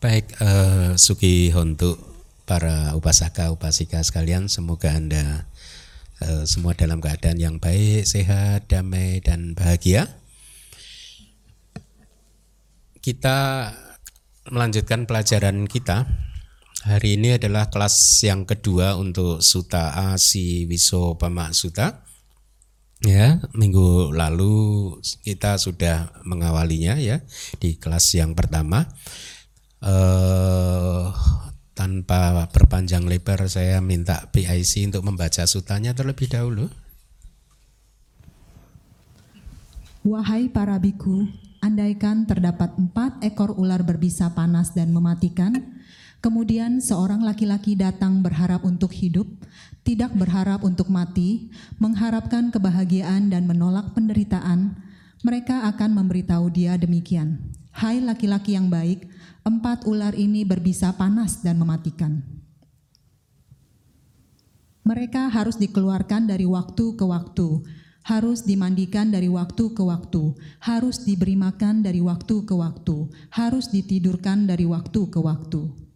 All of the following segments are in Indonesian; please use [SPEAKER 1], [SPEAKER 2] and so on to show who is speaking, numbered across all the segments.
[SPEAKER 1] Baik, uh, Suki untuk para upasaka upasika sekalian, semoga anda uh, semua dalam keadaan yang baik, sehat, damai dan bahagia. Kita melanjutkan pelajaran kita. Hari ini adalah kelas yang kedua untuk Suta Asi Wiso Pamak Suta. Ya, minggu lalu kita sudah mengawalinya ya di kelas yang pertama uh, tanpa berpanjang lebar saya minta PIC untuk membaca sutanya terlebih dahulu.
[SPEAKER 2] Wahai para biku, andaikan terdapat empat ekor ular berbisa panas dan mematikan, kemudian seorang laki-laki datang berharap untuk hidup, tidak berharap untuk mati, mengharapkan kebahagiaan dan menolak penderitaan, mereka akan memberitahu dia demikian, Hai laki-laki yang baik, empat ular ini berbisa panas dan mematikan. Mereka harus dikeluarkan dari waktu ke waktu, harus dimandikan dari waktu ke waktu, harus diberi makan dari waktu ke waktu, harus ditidurkan dari waktu ke waktu.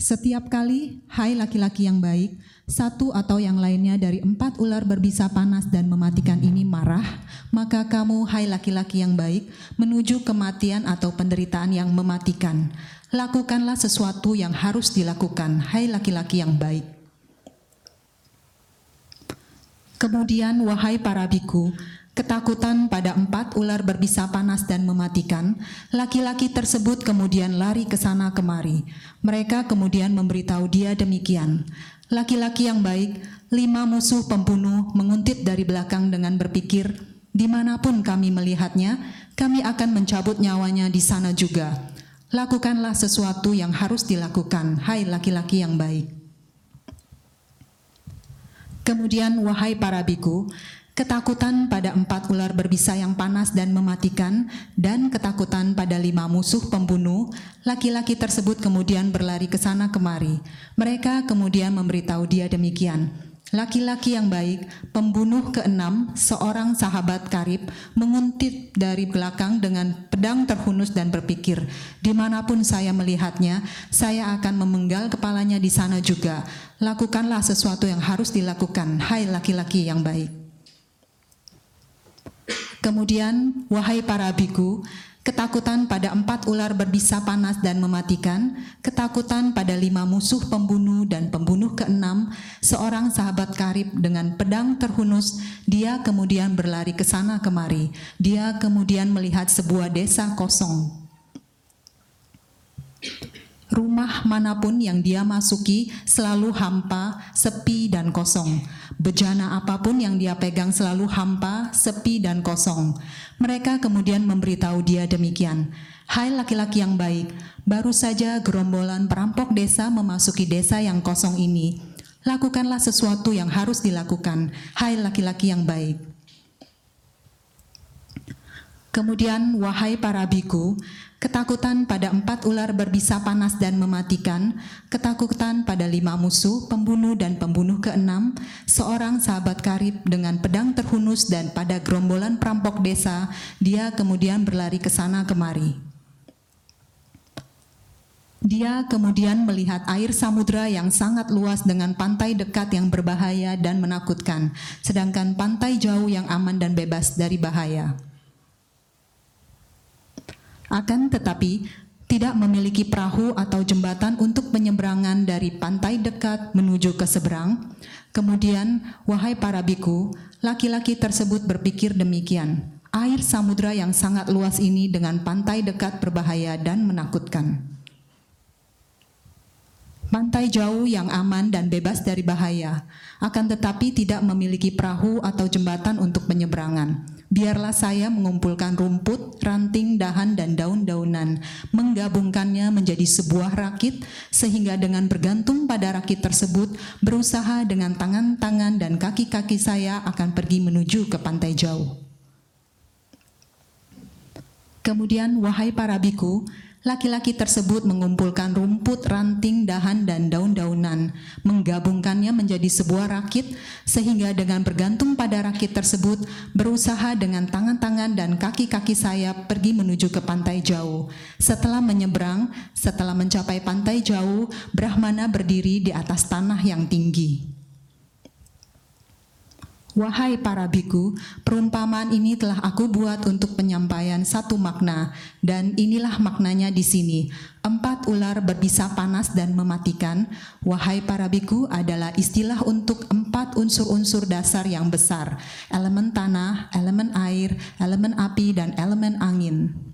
[SPEAKER 2] Setiap kali, hai laki-laki yang baik, satu atau yang lainnya dari empat ular berbisa panas dan mematikan ini marah, maka kamu, hai laki-laki yang baik, menuju kematian atau penderitaan yang mematikan. Lakukanlah sesuatu yang harus dilakukan, hai laki-laki yang baik. Kemudian, wahai para biku, Ketakutan pada empat ular berbisa panas dan mematikan, laki-laki tersebut kemudian lari ke sana kemari. Mereka kemudian memberitahu dia demikian, Laki-laki yang baik, lima musuh pembunuh menguntit dari belakang dengan berpikir, di mana pun kami melihatnya, kami akan mencabut nyawanya di sana juga. Lakukanlah sesuatu yang harus dilakukan, hai laki-laki yang baik. Kemudian, wahai para biku, ketakutan pada empat ular berbisa yang panas dan mematikan, dan ketakutan pada lima musuh pembunuh, laki-laki tersebut kemudian berlari ke sana kemari. Mereka kemudian memberitahu dia demikian, Laki-laki yang baik, pembunuh keenam, seorang sahabat karib, menguntit dari belakang dengan pedang terhunus dan berpikir, di mana pun saya melihatnya, saya akan memenggal kepalanya di sana juga. Lakukanlah sesuatu yang harus dilakukan, hai laki-laki yang baik. Kemudian, wahai para biku, ketakutan pada empat ular berbisa panas dan mematikan, ketakutan pada lima musuh pembunuh dan pembunuh keenam, seorang sahabat karib dengan pedang terhunus, dia kemudian berlari ke sana kemari. Dia kemudian melihat sebuah desa kosong. Rumah mana pun yang dia masuki selalu hampa, sepi, dan kosong. Bejana apa pun yang dia pegang selalu hampa, sepi, dan kosong. Mereka kemudian memberitahu dia demikian, Hai laki-laki yang baik, baru saja gerombolan perampok desa memasuki desa yang kosong ini. Lakukanlah sesuatu yang harus dilakukan, hai laki-laki yang baik. Kemudian, wahai para biku, ketakutan pada empat ular berbisa panas dan mematikan, ketakutan pada lima musuh, pembunuh dan pembunuh keenam, seorang sahabat karib dengan pedang terhunus dan pada gerombolan perampok desa, dia kemudian berlari ke sana kemari. Dia kemudian melihat air samudera yang sangat luas dengan pantai dekat yang berbahaya dan menakutkan, sedangkan pantai jauh yang aman dan bebas dari bahaya. Akan tetapi, tidak memiliki perahu atau jembatan untuk penyeberangan dari pantai dekat menuju ke seberang. Kemudian, wahai para biku, laki-laki tersebut berpikir demikian. Air samudra yang sangat luas ini dengan pantai dekat berbahaya dan menakutkan. Pantai jauh yang aman dan bebas dari bahaya, akan tetapi tidak memiliki perahu atau jembatan untuk penyeberangan. Biarlah saya mengumpulkan rumput, ranting, dahan, dan daun-daunan, menggabungkannya menjadi sebuah rakit, sehingga dengan bergantung pada rakit tersebut, berusaha dengan tangan-tangan dan kaki-kaki saya akan pergi menuju ke pantai jauh. Kemudian, wahai para biku, Laki-laki tersebut mengumpulkan rumput, ranting, dahan, dan daun-daunan, menggabungkannya menjadi sebuah rakit, sehingga dengan bergantung pada rakit tersebut, berusaha dengan tangan-tangan dan kaki-kaki saya pergi menuju ke pantai jauh. Setelah menyeberang, setelah mencapai pantai jauh, Brahmana berdiri di atas tanah yang tinggi. Wahai para biku, perumpamaan ini telah aku buat untuk penyampaian satu makna, dan inilah maknanya di sini. Empat ular berbisa panas dan mematikan. Wahai para biku adalah istilah untuk empat unsur-unsur dasar yang besar: elemen tanah, elemen air, elemen api, dan elemen angin.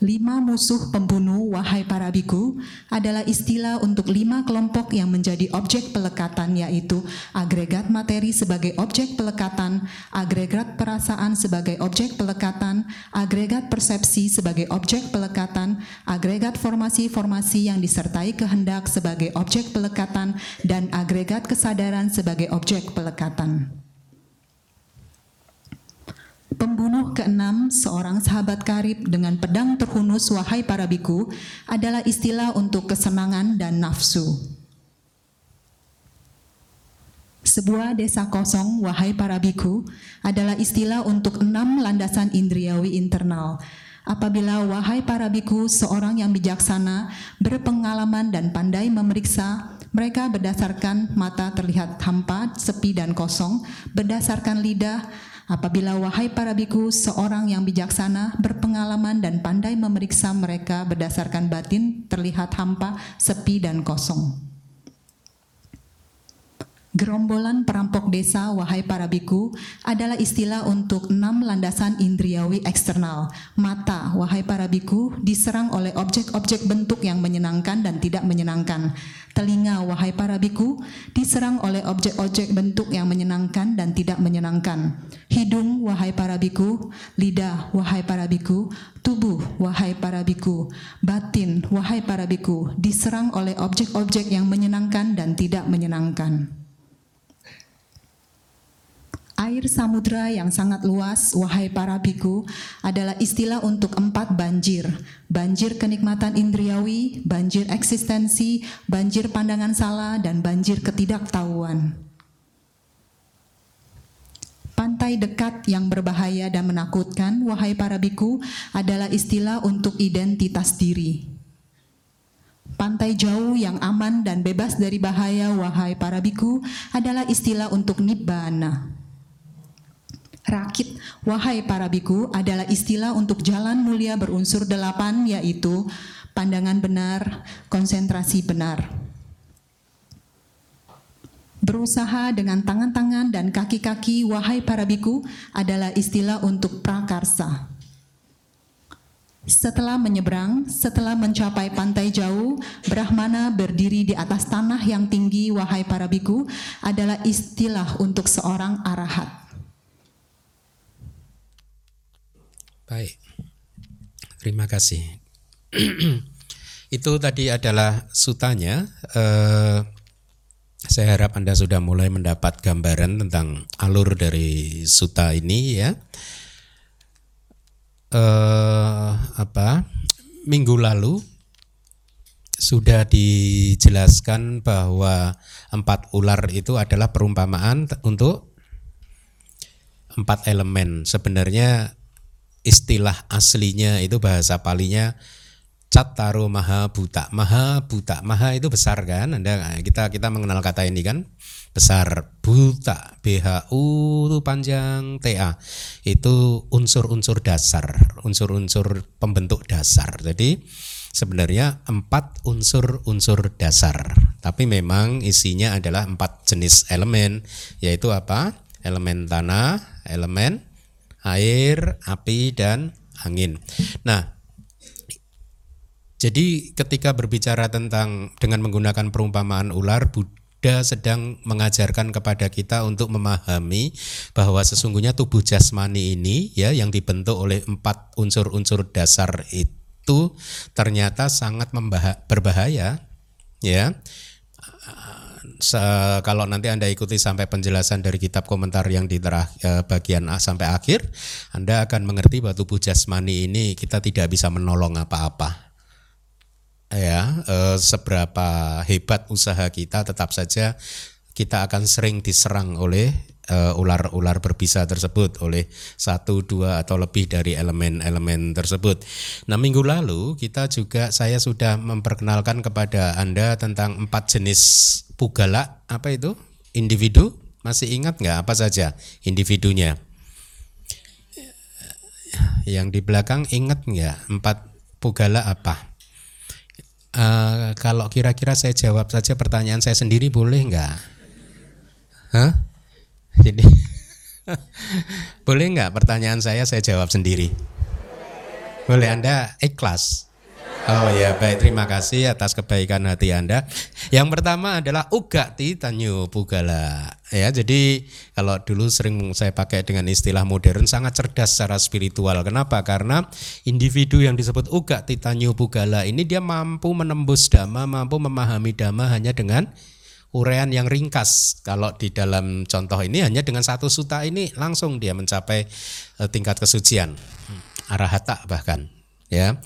[SPEAKER 2] Lima musuh pembunuh, wahai para biku, adalah istilah untuk lima kelompok yang menjadi objek pelekatan, yaitu agregat materi sebagai objek pelekatan, agregat perasaan sebagai objek pelekatan, agregat persepsi sebagai objek pelekatan, agregat formasi-formasi yang disertai kehendak sebagai objek pelekatan, dan agregat kesadaran sebagai objek pelekatan. Pembunuh keenam, seorang sahabat karib dengan pedang terhunus wahai para biku, adalah istilah untuk kesenangan dan nafsu. Sebuah desa kosong, wahai para biku, adalah istilah untuk enam landasan indriawi internal. Apabila wahai para biku, seorang yang bijaksana, berpengalaman dan pandai memeriksa, mereka berdasarkan mata terlihat hampa, sepi dan kosong, berdasarkan lidah, Apabila wahai para biku, seorang yang bijaksana, berpengalaman dan pandai memeriksa mereka berdasarkan batin, terlihat hampa, sepi dan kosong. Gerombolan perampok desa, wahai para biku, adalah istilah untuk enam landasan indriawi eksternal. Mata, wahai para biku, diserang oleh objek-objek bentuk yang menyenangkan dan tidak menyenangkan. Telinga, wahai para biku, diserang oleh objek-objek bentuk yang menyenangkan dan tidak menyenangkan. Hidung, wahai para biku, lidah, wahai para biku, tubuh, wahai para biku, batin, wahai para biku, diserang oleh objek-objek yang menyenangkan dan tidak menyenangkan. Air samudra yang sangat luas, wahai para biku, adalah istilah untuk empat banjir. Banjir kenikmatan indriawi, banjir eksistensi, banjir pandangan salah, dan banjir ketidaktahuan. Pantai dekat yang berbahaya dan menakutkan, wahai para biku, adalah istilah untuk identitas diri. Pantai jauh yang aman dan bebas dari bahaya, wahai para biku, adalah istilah untuk nibbana. Rakit, wahai para biku, adalah istilah untuk jalan mulia berunsur delapan, yaitu pandangan benar, konsentrasi benar. Berusaha dengan tangan-tangan dan kaki-kaki, wahai para biku, adalah istilah untuk prakarsa. Setelah menyeberang, setelah mencapai pantai jauh, Brahmana berdiri di atas tanah yang tinggi, wahai para biku, adalah istilah untuk seorang arahat.
[SPEAKER 1] Baik, terima kasih. Itu tadi adalah sutanya. Eh, saya harap Anda sudah mulai mendapat gambaran tentang alur dari suta ini ya. Eh, apa? Minggu lalu sudah dijelaskan bahwa empat ular itu adalah perumpamaan untuk empat elemen. Sebenarnya istilah aslinya itu bahasa palinya Cataru Maha Buta. Maha Buta, Maha itu besar kan? Anda kita kita mengenal kata ini kan? Besar Buta, BHU itu panjang TA. Itu unsur-unsur dasar, unsur-unsur pembentuk dasar. Jadi sebenarnya empat unsur-unsur dasar. Tapi memang isinya adalah empat jenis elemen, yaitu apa? Elemen tanah, elemen air, api, dan angin. Nah, jadi ketika berbicara tentang dengan menggunakan perumpamaan ular, Buddha sedang mengajarkan kepada kita untuk memahami bahwa sesungguhnya tubuh jasmani ini ya yang dibentuk oleh empat unsur-unsur dasar itu ternyata sangat berbahaya ya kalau nanti Anda ikuti sampai penjelasan dari kitab komentar yang di eh, bagian A sampai akhir, Anda akan mengerti bahwa tubuh jasmani ini kita tidak bisa menolong apa-apa. Ya, eh, seberapa hebat usaha kita tetap saja kita akan sering diserang oleh eh, ular-ular uh, berbisa tersebut oleh satu dua atau lebih dari elemen-elemen tersebut. Nah minggu lalu kita juga saya sudah memperkenalkan kepada anda tentang empat jenis pugala apa itu individu masih ingat nggak apa saja individunya? Yang di belakang ingat nggak empat pugala apa? Uh, kalau kira-kira saya jawab saja pertanyaan saya sendiri boleh nggak? Hah? Jadi boleh nggak pertanyaan saya saya jawab sendiri? Boleh Anda ikhlas? Oh ya baik terima kasih atas kebaikan hati Anda. Yang pertama adalah ugati tanyu pugala. Ya jadi kalau dulu sering saya pakai dengan istilah modern sangat cerdas secara spiritual. Kenapa? Karena individu yang disebut ugati tanyu pugala ini dia mampu menembus dhamma, mampu memahami dhamma hanya dengan urean yang ringkas. Kalau di dalam contoh ini hanya dengan satu suta ini langsung dia mencapai eh, tingkat kesucian, arahata bahkan. Ya.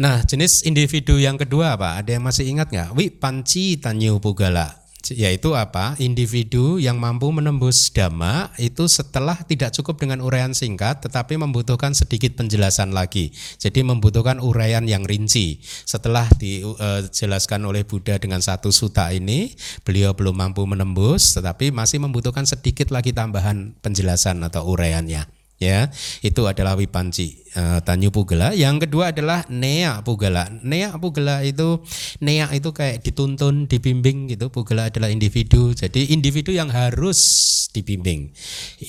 [SPEAKER 1] Nah, jenis individu yang kedua apa? Ada yang masih ingat nggak? Wi panci tanyu pugala yaitu apa? Individu yang mampu menembus dhamma itu setelah tidak cukup dengan uraian singkat tetapi membutuhkan sedikit penjelasan lagi. Jadi membutuhkan uraian yang rinci. Setelah dijelaskan oleh Buddha dengan satu suta ini, beliau belum mampu menembus tetapi masih membutuhkan sedikit lagi tambahan penjelasan atau uraiannya ya itu adalah wipanci uh, tanyu pugala yang kedua adalah nea pugala nea pugala itu nea itu kayak dituntun dibimbing gitu. Pugala adalah individu. Jadi individu yang harus dibimbing.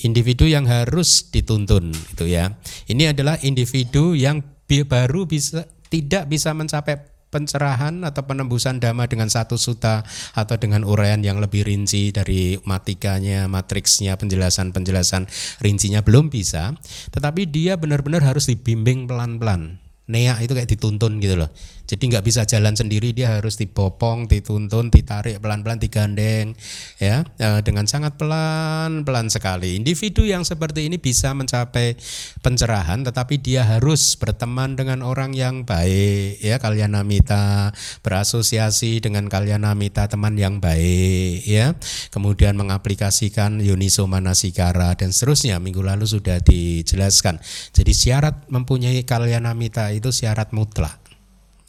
[SPEAKER 1] Individu yang harus dituntun itu ya. Ini adalah individu yang baru bisa tidak bisa mencapai pencerahan atau penembusan dhamma dengan satu suta atau dengan uraian yang lebih rinci dari matikanya, matriksnya, penjelasan-penjelasan rincinya belum bisa, tetapi dia benar-benar harus dibimbing pelan-pelan. Nea itu kayak dituntun gitu loh. Jadi nggak bisa jalan sendiri, dia harus dipopong, dituntun, ditarik pelan-pelan, digandeng, ya e, dengan sangat pelan-pelan sekali. Individu yang seperti ini bisa mencapai pencerahan, tetapi dia harus berteman dengan orang yang baik, ya kalian namita, berasosiasi dengan kalian namita teman yang baik, ya. Kemudian mengaplikasikan Yuniso Manasikara dan seterusnya. Minggu lalu sudah dijelaskan. Jadi syarat mempunyai kalian namita itu syarat mutlak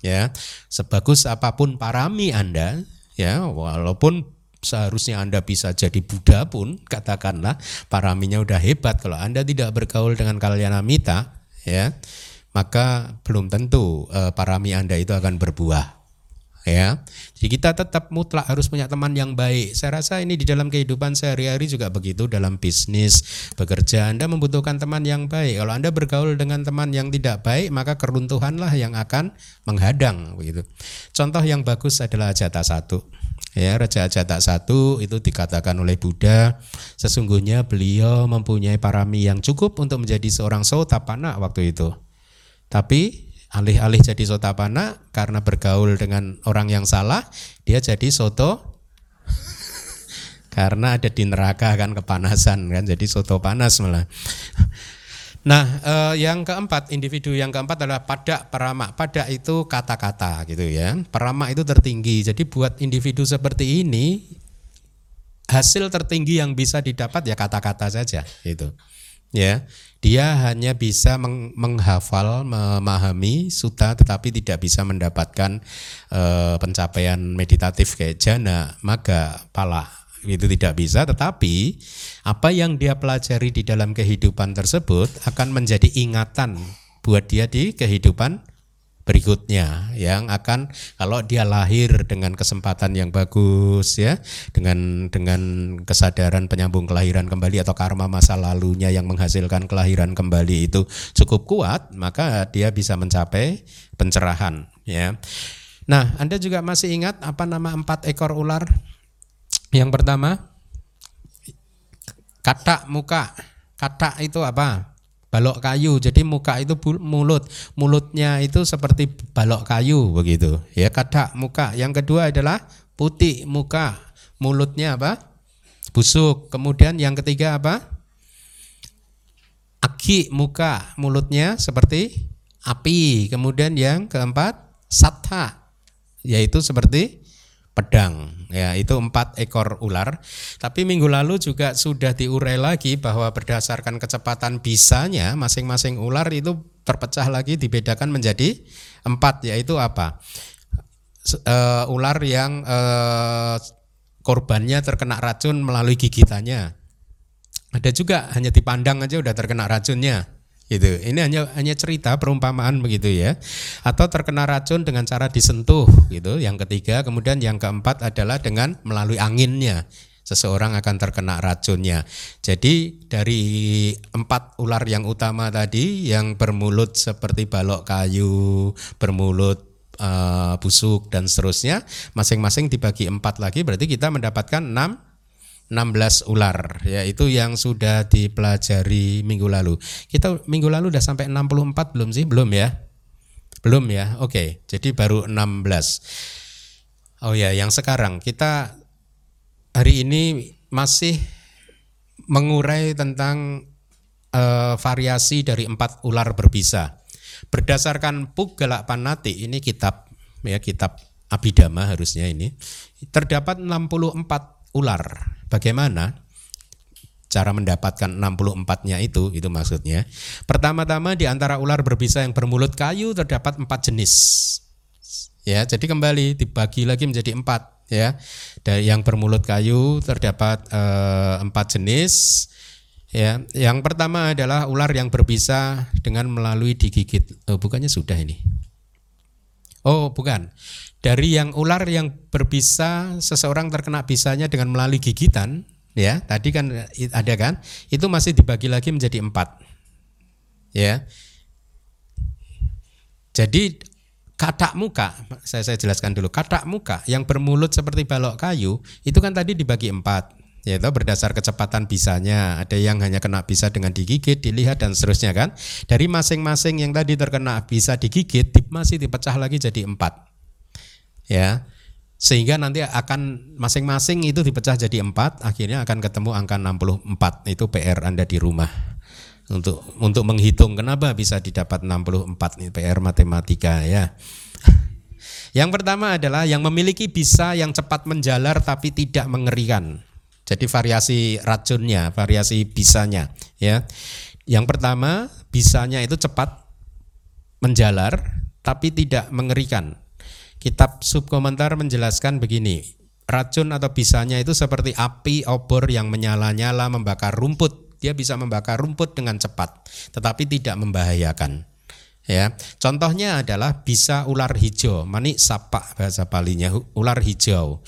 [SPEAKER 1] ya. Sebagus apa pun parami Anda ya walaupun seharusnya Anda bisa jadi Buddha pun katakanlah paraminya udah hebat. Kalau Anda tidak bergaul dengan Kalyanamita ya maka belum tentu uh, parami Anda itu akan berbuah ya. Jadi kita tetap mutlak harus punya teman yang baik. Saya rasa ini di dalam kehidupan sehari-hari juga begitu dalam bisnis, bekerja Anda membutuhkan teman yang baik. Kalau Anda bergaul dengan teman yang tidak baik, maka keruntuhanlah yang akan menghadang begitu. Contoh yang bagus adalah Ajata satu. Ya, Raja Ajata satu itu dikatakan oleh Buddha sesungguhnya beliau mempunyai parami yang cukup untuk menjadi seorang sotapana waktu itu. Tapi alih-alih jadi sotapana karena bergaul dengan orang yang salah dia jadi soto karena ada di neraka kan kepanasan kan jadi soto panas malah Nah, eh, yang keempat, individu yang keempat adalah pada perama. Pada itu kata-kata gitu ya. Perama itu tertinggi. Jadi buat individu seperti ini hasil tertinggi yang bisa didapat ya kata-kata saja itu. Ya dia hanya bisa meng menghafal, memahami suta, tetapi tidak bisa mendapatkan e, pencapaian meditatif kayak jana, maga, pala. Itu tidak bisa, tetapi apa yang dia pelajari di dalam kehidupan tersebut akan menjadi ingatan buat dia di kehidupan berikutnya yang akan kalau dia lahir dengan kesempatan yang bagus ya dengan dengan kesadaran penyambung kelahiran kembali atau karma masa lalunya yang menghasilkan kelahiran kembali itu cukup kuat maka dia bisa mencapai pencerahan ya. Nah anda juga masih ingat apa nama empat ekor ular? Yang pertama kata muka. Kata itu apa balok kayu. Jadi muka itu mulut, mulutnya itu seperti balok kayu begitu. Ya, kata muka. Yang kedua adalah Putih muka, mulutnya apa? Busuk. Kemudian yang ketiga apa? Aki muka, mulutnya seperti api. Kemudian yang keempat satha, yaitu seperti pedang. Ya, itu empat ekor ular. Tapi minggu lalu juga sudah diurai lagi bahwa berdasarkan kecepatan bisanya masing-masing ular itu terpecah lagi dibedakan menjadi empat, yaitu apa? Uh, ular yang uh, korbannya terkena racun melalui gigitannya. Ada juga hanya dipandang aja udah terkena racunnya gitu. Ini hanya hanya cerita perumpamaan begitu ya. Atau terkena racun dengan cara disentuh gitu. Yang ketiga, kemudian yang keempat adalah dengan melalui anginnya seseorang akan terkena racunnya. Jadi dari empat ular yang utama tadi yang bermulut seperti balok kayu, bermulut uh, busuk dan seterusnya, masing-masing dibagi empat lagi berarti kita mendapatkan enam 16 ular ya itu yang sudah dipelajari minggu lalu. Kita minggu lalu udah sampai 64 belum sih? Belum ya? Belum ya. Oke, jadi baru 16. Oh ya, yang sekarang kita hari ini masih mengurai tentang uh, variasi dari empat ular berbisa. Berdasarkan Pugalak Panati ini kitab ya kitab Abhidhamma harusnya ini terdapat 64 ular. Bagaimana cara mendapatkan 64-nya itu itu maksudnya. Pertama-tama di antara ular berbisa yang bermulut kayu terdapat empat jenis. Ya, jadi kembali dibagi lagi menjadi empat ya. Dari yang bermulut kayu terdapat eh, empat jenis. Ya, yang pertama adalah ular yang berbisa dengan melalui digigit. Oh, bukannya sudah ini. Oh, bukan. Dari yang ular yang berbisa, seseorang terkena bisanya dengan melalui gigitan, ya tadi kan ada kan, itu masih dibagi lagi menjadi empat, ya. Jadi katak muka, saya saya jelaskan dulu, katak muka yang bermulut seperti balok kayu itu kan tadi dibagi empat, yaitu berdasar kecepatan bisanya. Ada yang hanya kena bisa dengan digigit, dilihat dan seterusnya kan. Dari masing-masing yang tadi terkena bisa digigit masih dipecah lagi jadi empat ya. Sehingga nanti akan masing-masing itu dipecah jadi empat akhirnya akan ketemu angka 64 itu PR Anda di rumah. Untuk untuk menghitung kenapa bisa didapat 64 ini PR matematika ya. Yang pertama adalah yang memiliki bisa yang cepat menjalar tapi tidak mengerikan. Jadi variasi racunnya variasi bisanya ya. Yang pertama bisanya itu cepat menjalar tapi tidak mengerikan Kitab subkomentar menjelaskan begini, racun atau bisanya itu seperti api obor yang menyala-nyala membakar rumput. Dia bisa membakar rumput dengan cepat, tetapi tidak membahayakan. Ya, contohnya adalah bisa ular hijau, manik sapa bahasa palinya, ular hijau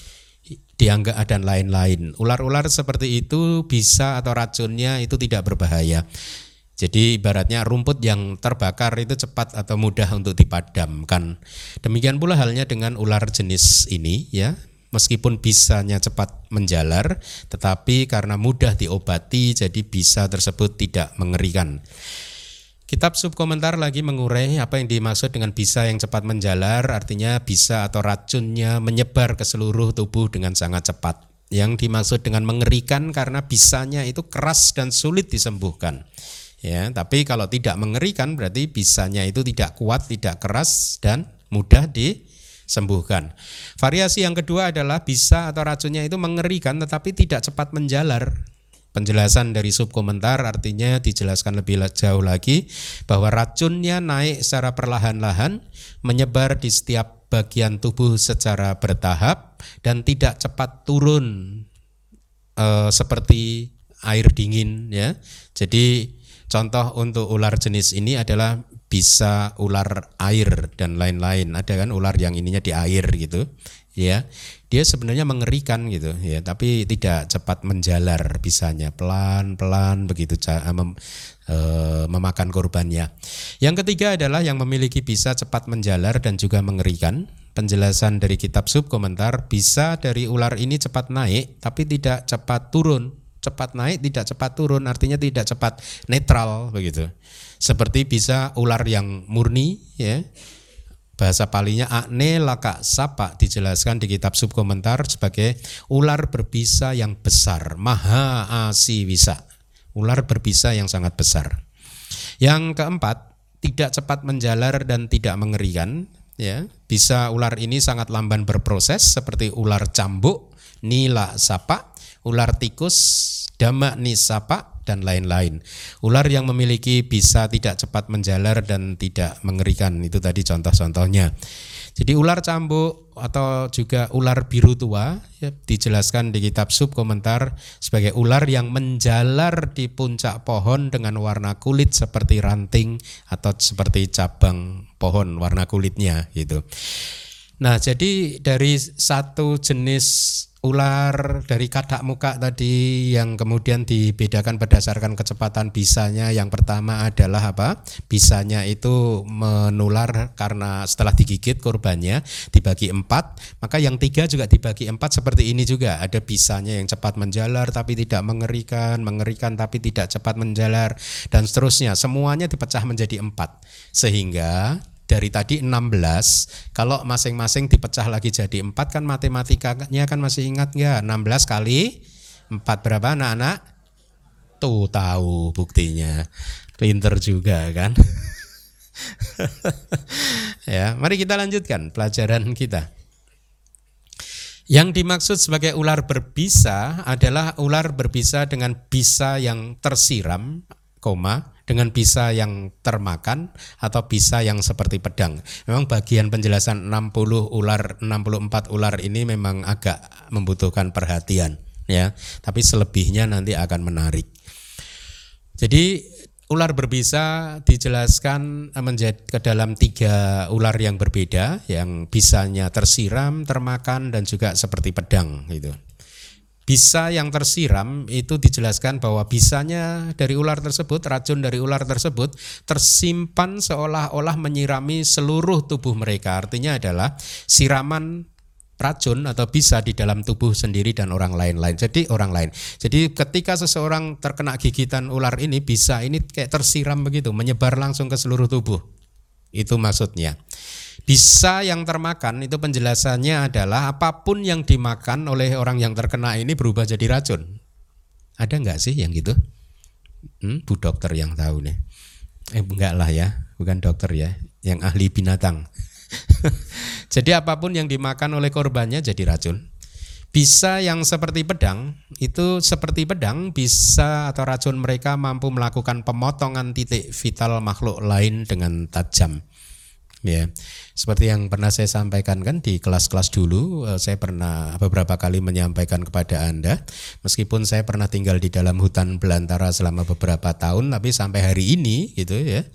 [SPEAKER 1] dianggap dan lain-lain. Ular-ular seperti itu bisa atau racunnya itu tidak berbahaya. Jadi ibaratnya rumput yang terbakar itu cepat atau mudah untuk dipadamkan. Demikian pula halnya dengan ular jenis ini ya. Meskipun bisanya cepat menjalar, tetapi karena mudah diobati jadi bisa tersebut tidak mengerikan. Kitab subkomentar lagi mengurai apa yang dimaksud dengan bisa yang cepat menjalar, artinya bisa atau racunnya menyebar ke seluruh tubuh dengan sangat cepat. Yang dimaksud dengan mengerikan karena bisanya itu keras dan sulit disembuhkan ya tapi kalau tidak mengerikan berarti bisanya itu tidak kuat tidak keras dan mudah disembuhkan. Variasi yang kedua adalah bisa atau racunnya itu mengerikan tetapi tidak cepat menjalar. Penjelasan dari subkomentar artinya dijelaskan lebih jauh lagi bahwa racunnya naik secara perlahan-lahan menyebar di setiap bagian tubuh secara bertahap dan tidak cepat turun e, seperti air dingin ya. Jadi Contoh untuk ular jenis ini adalah bisa ular air dan lain-lain. Ada kan ular yang ininya di air gitu, ya. Dia sebenarnya mengerikan gitu, ya. Tapi tidak cepat menjalar bisanya, pelan-pelan begitu mem, e, memakan korbannya. Yang ketiga adalah yang memiliki bisa cepat menjalar dan juga mengerikan. Penjelasan dari kitab sub komentar bisa dari ular ini cepat naik tapi tidak cepat turun cepat naik tidak cepat turun artinya tidak cepat netral begitu seperti bisa ular yang murni ya Bahasa palinya akne laka sapa dijelaskan di kitab subkomentar sebagai ular berbisa yang besar, maha asiwisa. Ular berbisa yang sangat besar. Yang keempat, tidak cepat menjalar dan tidak mengerikan, ya. Bisa ular ini sangat lamban berproses seperti ular cambuk, nila sapa, ular tikus, dama nisapa dan lain-lain. Ular yang memiliki bisa tidak cepat menjalar dan tidak mengerikan itu tadi contoh-contohnya. Jadi ular cambuk atau juga ular biru tua ya, dijelaskan di kitab sub komentar sebagai ular yang menjalar di puncak pohon dengan warna kulit seperti ranting atau seperti cabang pohon warna kulitnya gitu. Nah, jadi dari satu jenis ular dari kadak muka tadi yang kemudian dibedakan berdasarkan kecepatan bisanya. Yang pertama adalah apa? Bisanya itu menular karena setelah digigit korbannya dibagi empat. Maka yang tiga juga dibagi empat seperti ini juga. Ada bisanya yang cepat menjalar tapi tidak mengerikan mengerikan tapi tidak cepat menjalar dan seterusnya. Semuanya dipecah menjadi empat. Sehingga dari tadi 16 kalau masing-masing dipecah lagi jadi 4 kan matematikanya kan masih ingat nggak? 16 kali 4 berapa anak-anak? Tuh tahu buktinya. Pinter juga kan? Ya mari kita lanjutkan pelajaran kita. Yang dimaksud sebagai ular berbisa adalah ular berbisa dengan bisa yang tersiram, koma, dengan bisa yang termakan atau bisa yang seperti pedang. Memang bagian penjelasan 60 ular 64 ular ini memang agak membutuhkan perhatian ya, tapi selebihnya nanti akan menarik. Jadi ular berbisa dijelaskan menjadi ke dalam tiga ular yang berbeda yang bisanya tersiram, termakan dan juga seperti pedang gitu. Bisa yang tersiram itu dijelaskan bahwa bisanya dari ular tersebut, racun dari ular tersebut tersimpan seolah-olah menyirami seluruh tubuh mereka. Artinya adalah siraman racun atau bisa di dalam tubuh sendiri dan orang lain-lain. Jadi orang lain. Jadi ketika seseorang terkena gigitan ular ini bisa ini kayak tersiram begitu, menyebar langsung ke seluruh tubuh. Itu maksudnya. Bisa yang termakan itu penjelasannya adalah apa pun yang dimakan oleh orang yang terkena ini berubah jadi racun. Ada nggak sih yang gitu? Hmm, Bu dokter yang tahu nih. Eh enggak lah ya, bukan dokter ya, yang ahli binatang. jadi apa pun yang dimakan oleh korbannya jadi racun. Bisa yang seperti pedang, itu seperti pedang bisa atau racun mereka mampu melakukan pemotongan titik vital makhluk lain dengan tajam. Ya, seperti yang pernah saya sampaikan kan di kelas-kelas dulu, eh, saya pernah beberapa kali menyampaikan kepada Anda, meskipun saya pernah tinggal di dalam hutan belantara selama beberapa tahun, tapi sampai hari ini gitu ya,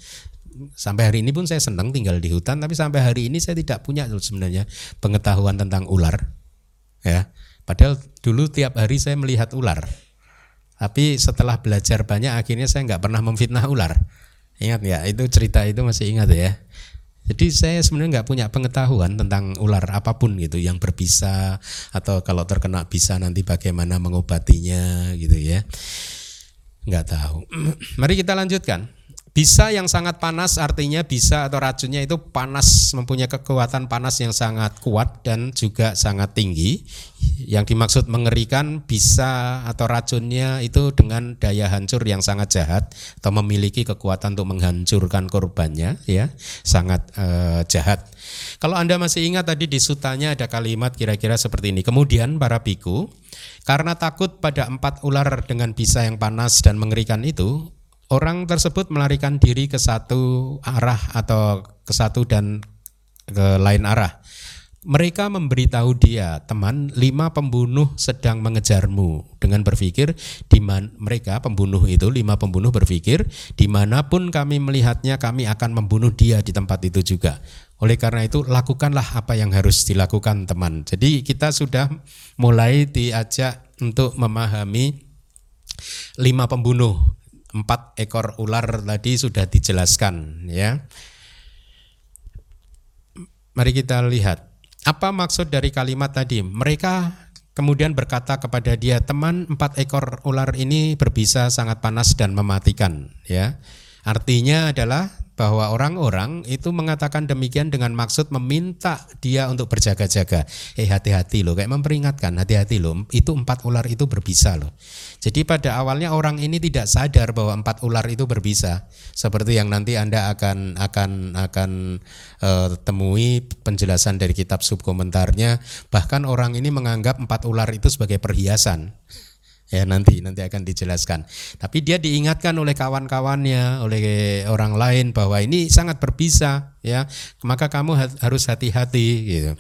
[SPEAKER 1] sampai hari ini pun saya senang tinggal di hutan, tapi sampai hari ini saya tidak punya sebenarnya pengetahuan tentang ular, ya. Padahal dulu tiap hari saya melihat ular, tapi setelah belajar banyak akhirnya saya nggak pernah memfitnah ular. Ingat ya, itu cerita itu masih ingat ya. Jadi saya sebenarnya nggak punya pengetahuan tentang ular apa pun gitu yang berbisa atau kalau terkena bisa nanti bagaimana mengobatinya gitu ya. Nggak tahu. Mari kita lanjutkan. Bisa yang sangat panas artinya bisa atau racunnya itu panas mempunyai kekuatan panas yang sangat kuat dan juga sangat tinggi. Yang dimaksud mengerikan bisa atau racunnya itu dengan daya hancur yang sangat jahat atau memiliki kekuatan untuk menghancurkan korbannya ya, sangat eh, jahat. Kalau Anda masih ingat tadi di sutanya ada kalimat kira-kira seperti ini. Kemudian para biku karena takut pada empat ular dengan bisa yang panas dan mengerikan itu, orang tersebut melarikan diri ke satu arah atau ke satu dan ke lain arah. Mereka memberitahu dia, teman, lima pembunuh sedang mengejarmu. Dengan berpikir, di mereka pembunuh itu, lima pembunuh berpikir, di mana pun kami melihatnya, kami akan membunuh dia di tempat itu juga. Oleh karena itu, lakukanlah apa yang harus dilakukan, teman. Jadi kita sudah mulai diajak untuk memahami lima pembunuh empat ekor ular tadi sudah dijelaskan ya. Mari kita lihat apa maksud dari kalimat tadi. Mereka kemudian berkata kepada dia, teman empat ekor ular ini berbisa sangat panas dan mematikan. Ya, artinya adalah bahwa orang-orang itu mengatakan demikian dengan maksud meminta dia untuk berjaga-jaga. Eh hati-hati loh, kayak memperingatkan, hati-hati loh, itu empat ular itu berbisa loh. Jadi pada awalnya orang ini tidak sadar bahwa empat ular itu berbisa, seperti yang nanti anda akan akan akan uh, temui penjelasan dari kitab subkomentarnya. Bahkan orang ini menganggap empat ular itu sebagai perhiasan ya nanti nanti akan dijelaskan. Tapi dia diingatkan oleh kawan-kawannya, oleh orang lain bahwa ini sangat berbisa ya. Maka kamu harus hati-hati gitu.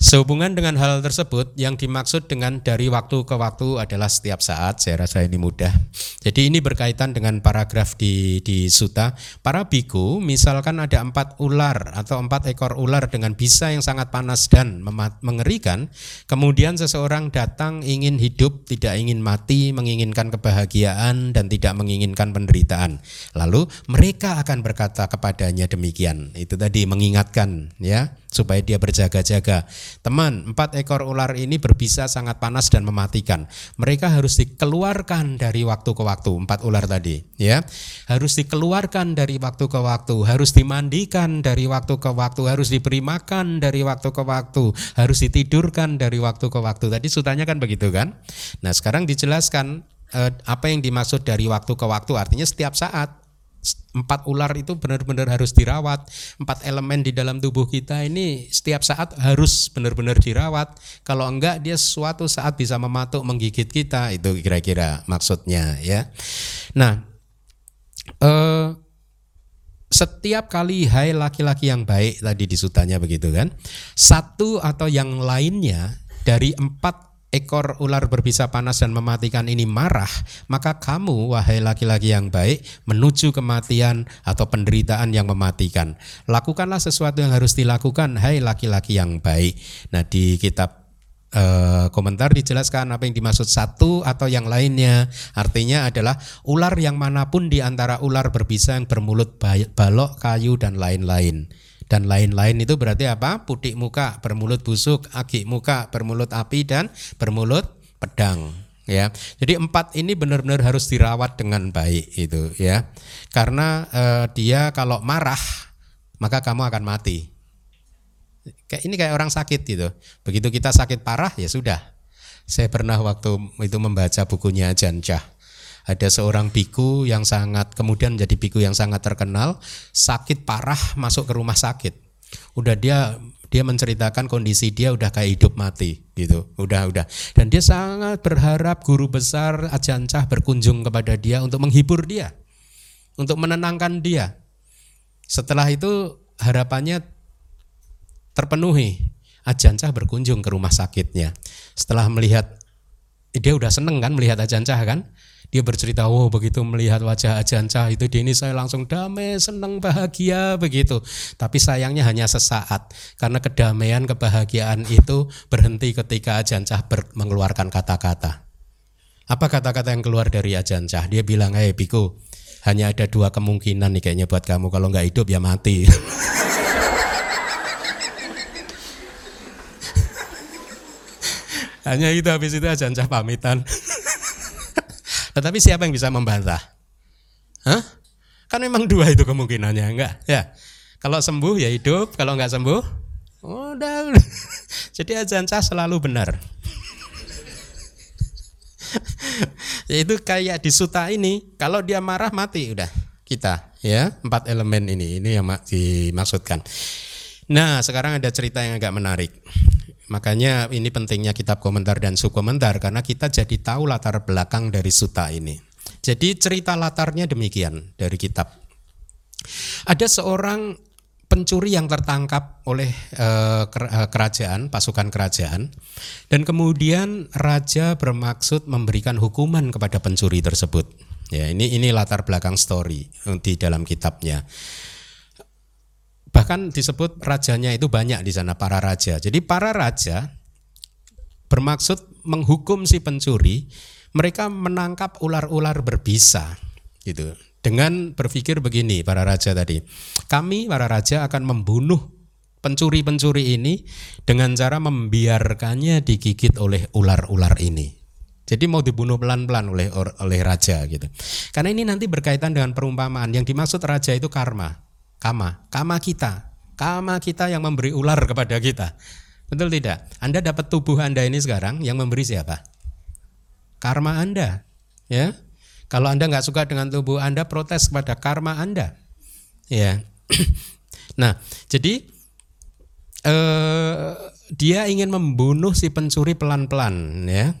[SPEAKER 1] Sehubungan dengan hal tersebut, yang dimaksud dengan dari waktu ke waktu adalah setiap saat. Saya rasa ini mudah. Jadi ini berkaitan dengan paragraf di di suta. Para biku, misalkan ada empat ular atau empat ekor ular dengan bisa yang sangat panas dan mengerikan, kemudian seseorang datang ingin hidup, tidak ingin mati, menginginkan kebahagiaan dan tidak menginginkan penderitaan. Lalu mereka akan berkata kepadanya demikian. Itu tadi mengingatkan, ya supaya dia berjaga-jaga. Teman, empat ekor ular ini berbisa sangat panas dan mematikan. Mereka harus dikeluarkan dari waktu ke waktu, empat ular tadi, ya. Harus dikeluarkan dari waktu ke waktu, harus dimandikan dari waktu ke waktu, harus diberi makan dari waktu ke waktu, harus ditidurkan dari waktu ke waktu. Tadi sutanya kan begitu kan? Nah, sekarang dijelaskan eh, apa yang dimaksud dari waktu ke waktu artinya setiap saat empat ular itu benar-benar harus dirawat. Empat elemen di dalam tubuh kita ini setiap saat harus benar-benar dirawat. Kalau enggak dia suatu saat bisa mematuk menggigit kita. Itu kira-kira maksudnya ya. Nah, eh, setiap kali hai laki-laki yang baik tadi disutanya begitu kan. Satu atau yang lainnya dari empat ekor ular berbisa panas dan mematikan ini marah, maka kamu, wahai laki-laki yang baik, menuju kematian atau penderitaan yang mematikan. Lakukanlah sesuatu yang harus dilakukan, hai laki-laki yang baik. Nah, di kitab uh, komentar dijelaskan apa yang dimaksud satu atau yang lainnya. Artinya adalah ular yang mana pun di antara ular berbisa yang bermulut balok, kayu, dan lain-lain dan lain-lain itu berarti apa? Putik muka, bermulut busuk, agi muka, bermulut api dan bermulut pedang ya. Jadi empat ini benar-benar harus dirawat dengan baik itu ya. Karena eh, dia kalau marah maka kamu akan mati. Kayak ini kayak orang sakit gitu. Begitu kita sakit parah ya sudah. Saya pernah waktu itu membaca bukunya Janjah ada seorang biku yang sangat kemudian menjadi biku yang sangat terkenal sakit parah masuk ke rumah sakit. Udah dia dia menceritakan kondisi dia udah kayak hidup mati gitu. Udah udah. Dan dia sangat berharap guru besar Ajancah berkunjung kepada dia untuk menghibur dia untuk menenangkan dia. Setelah itu harapannya terpenuhi. Ajancah berkunjung ke rumah sakitnya. Setelah melihat dia udah seneng kan melihat Ajancah kan dia bercerita, oh begitu melihat wajah Ajanca itu di ini saya langsung damai, senang, bahagia begitu. Tapi sayangnya hanya sesaat karena kedamaian, kebahagiaan itu berhenti ketika Ajanca mengeluarkan kata-kata. Apa kata-kata yang keluar dari Ajanca? Dia bilang, hei Biku, hanya ada dua kemungkinan nih kayaknya buat kamu kalau nggak hidup ya mati. hanya itu habis itu Ajanca pamitan. Tetapi siapa yang bisa membantah? Hah? Kan memang dua itu kemungkinannya, enggak? Ya. Kalau sembuh ya hidup, kalau enggak sembuh, udah. Jadi ajan cah selalu benar. Itu kayak di suta ini, kalau dia marah mati udah kita ya empat elemen ini ini yang dimaksudkan. Nah sekarang ada cerita yang agak menarik. Makanya ini pentingnya kitab komentar dan subkomentar karena kita jadi tahu latar belakang dari suta ini. Jadi cerita latarnya demikian dari kitab. Ada seorang pencuri yang tertangkap oleh eh, eh, kerajaan, pasukan kerajaan, dan kemudian raja bermaksud memberikan hukuman kepada pencuri tersebut. Ya, ini ini latar belakang story di dalam kitabnya. Bahkan disebut rajanya itu banyak di sana para raja. Jadi para raja bermaksud menghukum si pencuri, mereka menangkap ular-ular berbisa gitu. Dengan berpikir begini para raja tadi, kami para raja akan membunuh pencuri-pencuri ini dengan cara membiarkannya digigit oleh ular-ular ini. Jadi mau dibunuh pelan-pelan oleh oleh raja gitu. Karena ini nanti berkaitan dengan perumpamaan. Yang dimaksud raja itu karma, kama, kama kita, kama kita yang memberi ular kepada kita. Betul tidak? Anda dapat tubuh Anda ini sekarang yang memberi siapa? Karma Anda, ya. Kalau Anda nggak suka dengan tubuh Anda, protes kepada karma Anda, ya. nah, jadi eh, dia ingin membunuh si pencuri pelan-pelan, ya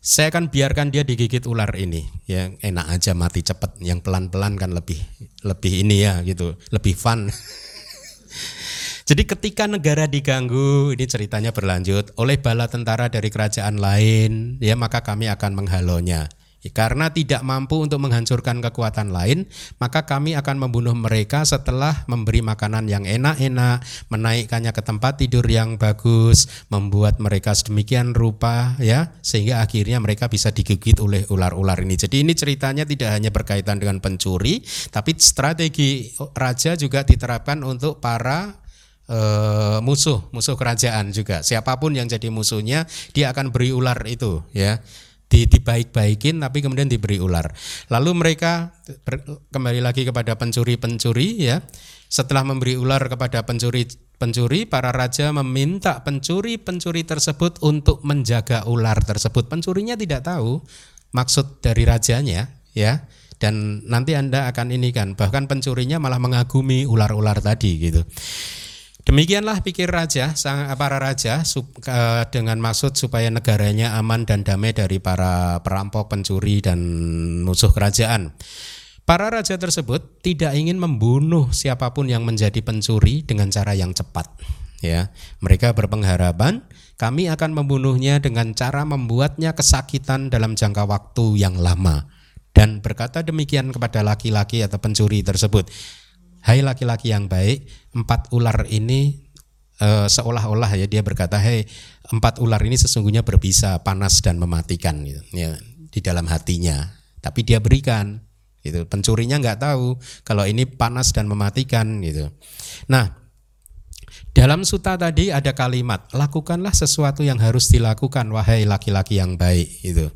[SPEAKER 1] saya akan biarkan dia digigit ular ini. Ya enak aja mati cepat yang pelan-pelan kan lebih lebih ini ya gitu. Lebih fun. Jadi ketika negara diganggu ini ceritanya berlanjut oleh bala tentara dari kerajaan lain ya maka kami akan menghalonya karena tidak mampu untuk menghancurkan kekuatan lain, maka kami akan membunuh mereka setelah memberi makanan yang enak-enak, menaikkannya ke tempat tidur yang bagus, membuat mereka sedemikian rupa ya, sehingga akhirnya mereka bisa digigit oleh ular-ular ini. Jadi ini ceritanya tidak hanya berkaitan dengan pencuri, tapi strategi raja juga diterapkan untuk para uh, musuh, musuh kerajaan juga. Siapa pun yang jadi musuhnya, dia akan beri ular itu ya di, dibaik-baikin tapi kemudian diberi ular. Lalu mereka ber, kembali lagi kepada pencuri-pencuri ya. Setelah memberi ular kepada pencuri-pencuri, para raja meminta pencuri-pencuri tersebut untuk menjaga ular tersebut. Pencurinya tidak tahu maksud dari rajanya ya. Dan nanti Anda akan ini kan, bahkan pencurinya malah mengagumi ular-ular tadi gitu. Demikianlah pikir raja, sang para raja dengan maksud supaya negaranya aman dan damai dari para perampok, pencuri dan musuh kerajaan. Para raja tersebut tidak ingin membunuh siapa pun yang menjadi pencuri dengan cara yang cepat. Ya, mereka berpengharapan kami akan membunuhnya dengan cara membuatnya kesakitan dalam jangka waktu yang lama dan berkata demikian kepada laki-laki atau pencuri tersebut. Hai laki-laki yang baik, empat ular ini e, seolah-olah ya dia berkata, "Hei, empat ular ini sesungguhnya berbisa, panas dan mematikan." Gitu, ya, di dalam hatinya. Tapi dia berikan, gitu. Pencurinya nggak tahu kalau ini panas dan mematikan, gitu. Nah, dalam suta tadi ada kalimat, lakukanlah sesuatu yang harus dilakukan, wahai laki-laki yang baik, itu.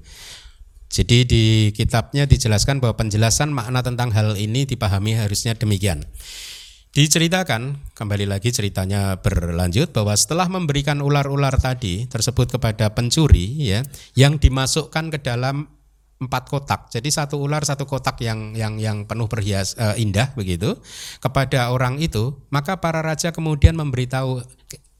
[SPEAKER 1] Jadi di kitabnya dijelaskan bahwa penjelasan makna tentang hal ini dipahami harusnya demikian. Diceritakan, kembali lagi ceritanya berlanjut bahwa setelah memberikan ular-ular tadi tersebut kepada pencuri ya, yang dimasukkan ke dalam empat kotak. Jadi satu ular satu kotak yang yang yang penuh berhias uh, indah begitu kepada orang itu, maka para raja kemudian memberitahu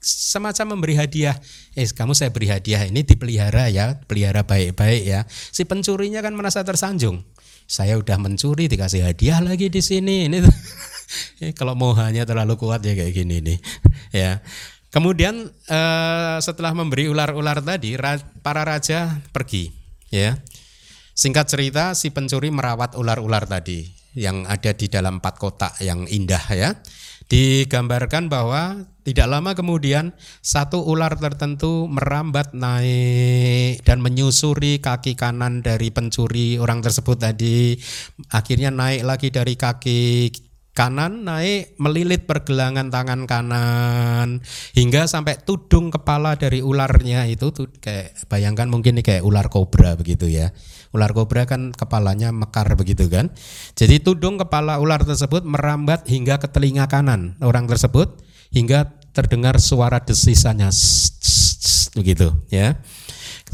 [SPEAKER 1] semacam memberi hadiah. Eh, kamu saya beri hadiah ini dipelihara ya, pelihara baik-baik ya. Si pencurinya kan merasa tersanjung. Saya udah mencuri dikasih hadiah lagi di sini. Ini eh, kalau mohanya terlalu kuat ya kayak gini nih. ya. Kemudian eh, setelah memberi ular-ular tadi, para raja pergi. Ya. Singkat cerita, si pencuri merawat ular-ular tadi yang ada di dalam empat kotak yang indah ya digambarkan bahwa tidak lama kemudian satu ular tertentu merambat naik dan menyusuri kaki kanan dari pencuri orang tersebut tadi. Akhirnya naik lagi dari kaki kanan naik melilit pergelangan tangan kanan hingga sampai tudung kepala dari ularnya itu tuh kayak bayangkan mungkin ini kayak ular kobra begitu ya Ular kobra kan kepalanya mekar begitu kan. Jadi tudung kepala ular tersebut merambat hingga ke telinga kanan orang tersebut hingga terdengar suara desisannya begitu ya.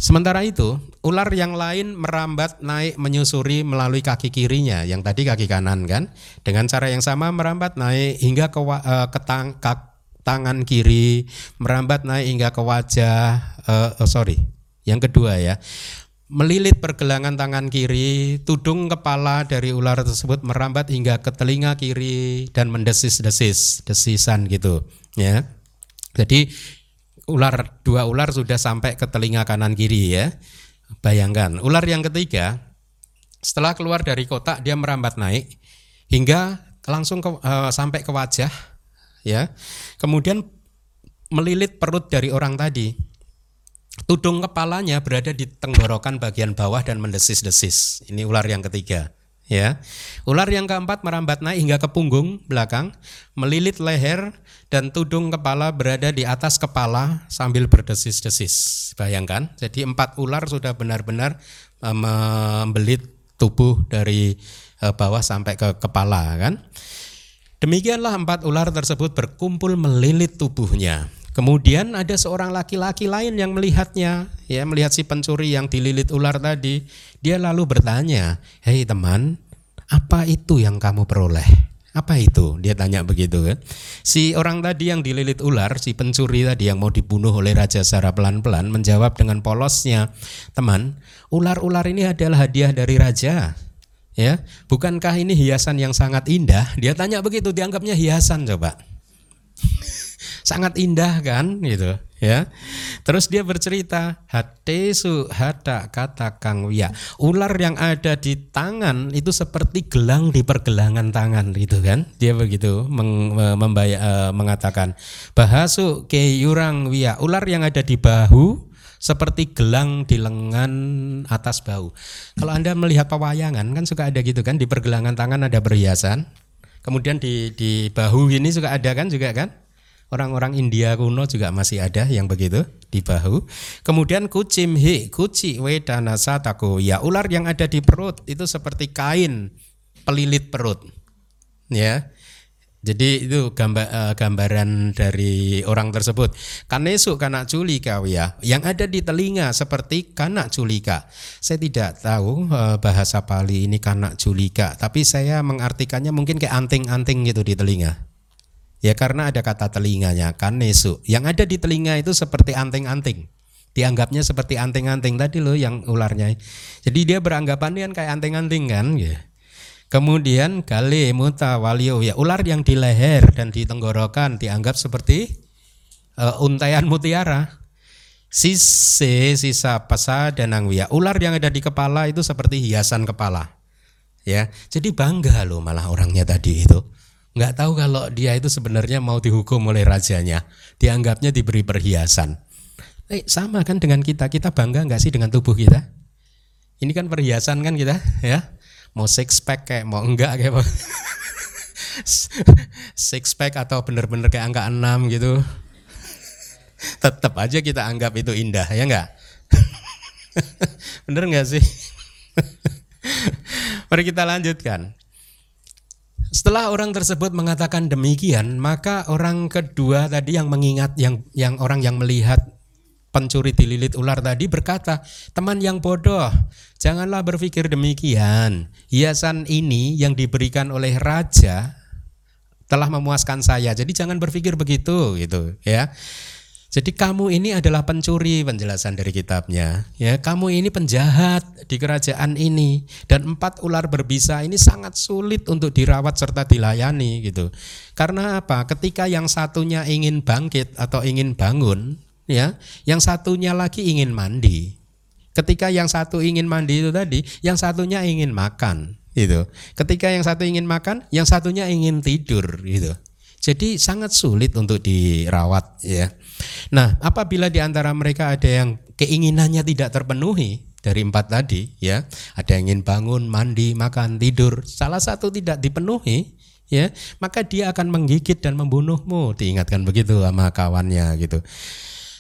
[SPEAKER 1] Sementara itu, ular yang lain merambat naik menyusuri melalui kaki kirinya, yang tadi kaki kanan kan, dengan cara yang sama merambat naik hingga ke, uh, ke tang, tangan kiri, merambat naik hingga ke wajah, uh, oh sorry, yang kedua ya, melilit pergelangan tangan kiri, tudung kepala dari ular tersebut merambat hingga ke telinga kiri dan mendesis-desis, desisan gitu, ya. Jadi ular dua ular sudah sampai ke telinga kanan kiri ya. Bayangkan, ular yang ketiga setelah keluar dari kotak dia merambat naik hingga langsung ke, uh, sampai ke wajah ya. Kemudian melilit perut dari orang tadi Tudung kepalanya berada di tenggorokan bagian bawah dan mendesis-desis. Ini ular yang ketiga, ya. Ular yang keempat merambat naik hingga ke punggung belakang, melilit leher dan tudung kepala berada di atas kepala sambil berdesis-desis. Bayangkan, jadi empat ular sudah benar-benar uh, membelit tubuh dari uh, bawah sampai ke kepala kan. Demikianlah empat ular tersebut berkumpul melilit tubuhnya. Kemudian ada seorang laki-laki lain yang melihatnya, ya melihat si pencuri yang dililit ular tadi. Dia lalu bertanya, "Hei teman, apa itu yang kamu peroleh?" Apa itu? Dia tanya begitu kan. Si orang tadi yang dililit ular, si pencuri tadi yang mau dibunuh oleh raja secara pelan-pelan menjawab dengan polosnya, "Teman, ular-ular ini adalah hadiah dari raja." Ya, bukankah ini hiasan yang sangat indah? Dia tanya begitu, dianggapnya hiasan coba sangat indah kan gitu ya. Terus dia bercerita hatesu hata kata kang wia. Ular yang ada di tangan itu seperti gelang di pergelangan tangan gitu kan. Dia begitu meng, membaya, uh, mengatakan bahasu ke yurang wia. Ular yang ada di bahu seperti gelang di lengan atas bahu. Kalau Anda melihat pewayangan kan suka ada gitu kan di pergelangan tangan ada perhiasan. Kemudian di di bahu ini juga ada kan juga kan? Orang-orang India kuno juga masih ada yang begitu di bahu. Kemudian kucim hi, kuci wedana satako. Ya, ular yang ada di perut itu seperti kain pelilit perut. Ya. Jadi itu gambar, uh, gambaran dari orang tersebut. Kanesu kanak culika ya, yang ada di telinga seperti kanak culika. Saya tidak tahu uh, bahasa Pali ini kanak culika, tapi saya mengartikannya mungkin kayak anting-anting gitu di telinga. Ya karena ada kata telinganya kan nesu. Yang ada di telinga itu seperti anting-anting. Dianggapnya seperti anting-anting tadi loh yang ularnya. Jadi dia beranggapan kan kayak anting-anting kan ya. Kemudian kali muta walio ya ular yang di leher dan di tenggorokan dianggap seperti uh, untayan mutiara. Sise sisa pasa dan angwia. Ular yang ada di kepala itu seperti hiasan kepala. Ya, jadi bangga loh malah orangnya tadi itu nggak tahu kalau dia itu sebenarnya mau dihukum oleh rajanya, dianggapnya diberi perhiasan. Eh, sama kan dengan kita, kita bangga nggak sih dengan tubuh kita? Ini kan perhiasan kan kita, ya. Mau six pack kayak mau enggak kayak mau six pack atau bener-bener kayak angka enam gitu. Tetap aja kita anggap itu indah, ya enggak? Bener nggak sih? Mari kita lanjutkan. Setelah orang tersebut mengatakan demikian, maka orang kedua tadi yang mengingat yang yang orang yang melihat pencuri dililit ular tadi berkata, "Teman yang bodoh, janganlah berpikir demikian. Hiasan ini yang diberikan oleh raja telah memuaskan saya. Jadi jangan berpikir begitu gitu, ya." Jadi kamu ini adalah pencuri penjelasan dari kitabnya. Ya, kamu ini penjahat di kerajaan ini dan empat ular berbisa ini sangat sulit untuk dirawat serta dilayani gitu. Karena apa? Ketika yang satunya ingin bangkit atau ingin bangun, ya, yang satunya lagi ingin mandi. Ketika yang satu ingin mandi itu tadi, yang satunya ingin makan, gitu. Ketika yang satu ingin makan, yang satunya ingin tidur, gitu. Jadi sangat sulit untuk dirawat ya. Nah, apabila di antara mereka ada yang keinginannya tidak terpenuhi dari empat tadi ya, ada yang ingin bangun, mandi, makan, tidur, salah satu tidak dipenuhi ya, maka dia akan menggigit dan membunuhmu. Diingatkan begitu sama kawannya gitu.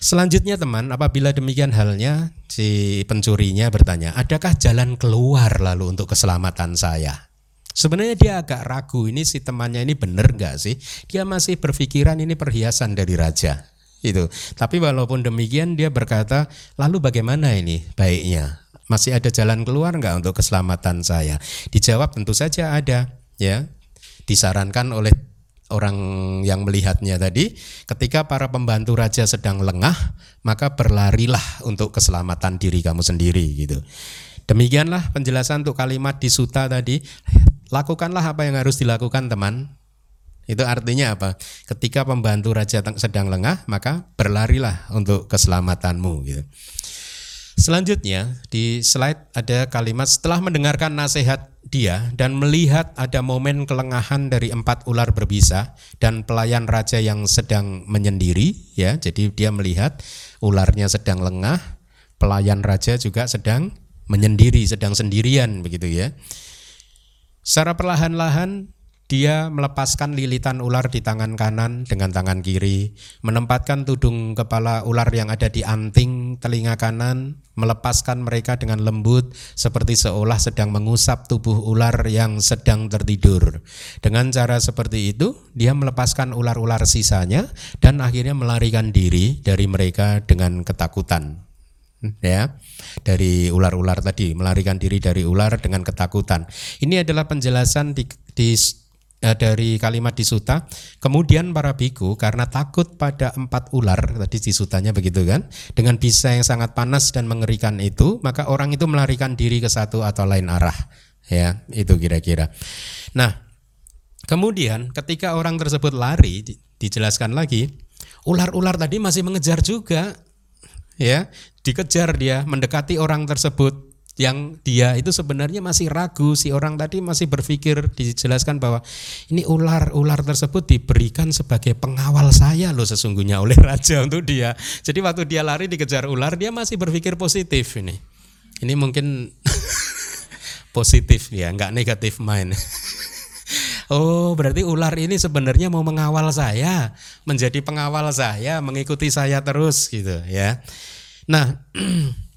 [SPEAKER 1] Selanjutnya teman, apabila demikian halnya si pencurinya bertanya, adakah jalan keluar lalu untuk keselamatan saya? Sebenarnya dia agak ragu ini si temannya ini benar nggak sih? Dia masih berpikiran ini perhiasan dari raja. Itu. Tapi walaupun demikian dia berkata, lalu bagaimana ini baiknya? Masih ada jalan keluar nggak untuk keselamatan saya? Dijawab tentu saja ada, ya. Disarankan oleh orang yang melihatnya tadi, ketika para pembantu raja sedang lengah, maka berlarilah untuk keselamatan diri kamu sendiri gitu. Demikianlah penjelasan untuk kalimat di suta tadi. Lakukanlah apa yang harus dilakukan teman. Itu artinya apa? Ketika pembantu raja sedang lengah, maka berlarilah untuk keselamatanmu. Gitu. Selanjutnya di slide ada kalimat setelah mendengarkan nasihat dia dan melihat ada momen kelengahan dari empat ular berbisa dan pelayan raja yang sedang menyendiri, ya. Jadi dia melihat ularnya sedang lengah, pelayan raja juga sedang menyendiri, sedang sendirian begitu ya. Secara perlahan-lahan dia melepaskan lilitan ular di tangan kanan dengan tangan kiri, menempatkan tudung kepala ular yang ada di anting telinga kanan, melepaskan mereka dengan lembut seperti seolah sedang mengusap tubuh ular yang sedang tertidur. Dengan cara seperti itu, dia melepaskan ular-ular sisanya dan akhirnya melarikan diri dari mereka dengan ketakutan ya dari ular-ular tadi melarikan diri dari ular dengan ketakutan ini adalah penjelasan di, di dari kalimat di suta. Kemudian para biku karena takut pada empat ular tadi di sutanya begitu kan, dengan bisa yang sangat panas dan mengerikan itu, maka orang itu melarikan diri ke satu atau lain arah. Ya, itu kira-kira. Nah, kemudian ketika orang tersebut lari, di, dijelaskan lagi, ular-ular tadi masih mengejar juga. Ya, dikejar dia, mendekati orang tersebut yang dia itu sebenarnya masih ragu si orang tadi masih berpikir dijelaskan bahwa ini ular ular tersebut diberikan sebagai pengawal saya loh sesungguhnya oleh raja untuk dia. Jadi waktu dia lari dikejar ular dia masih berpikir positif ini. Ini mungkin positif ya nggak negatif mind Oh, berarti ular ini sebenarnya mau mengawal saya, menjadi pengawal saya, mengikuti saya terus gitu ya. Nah,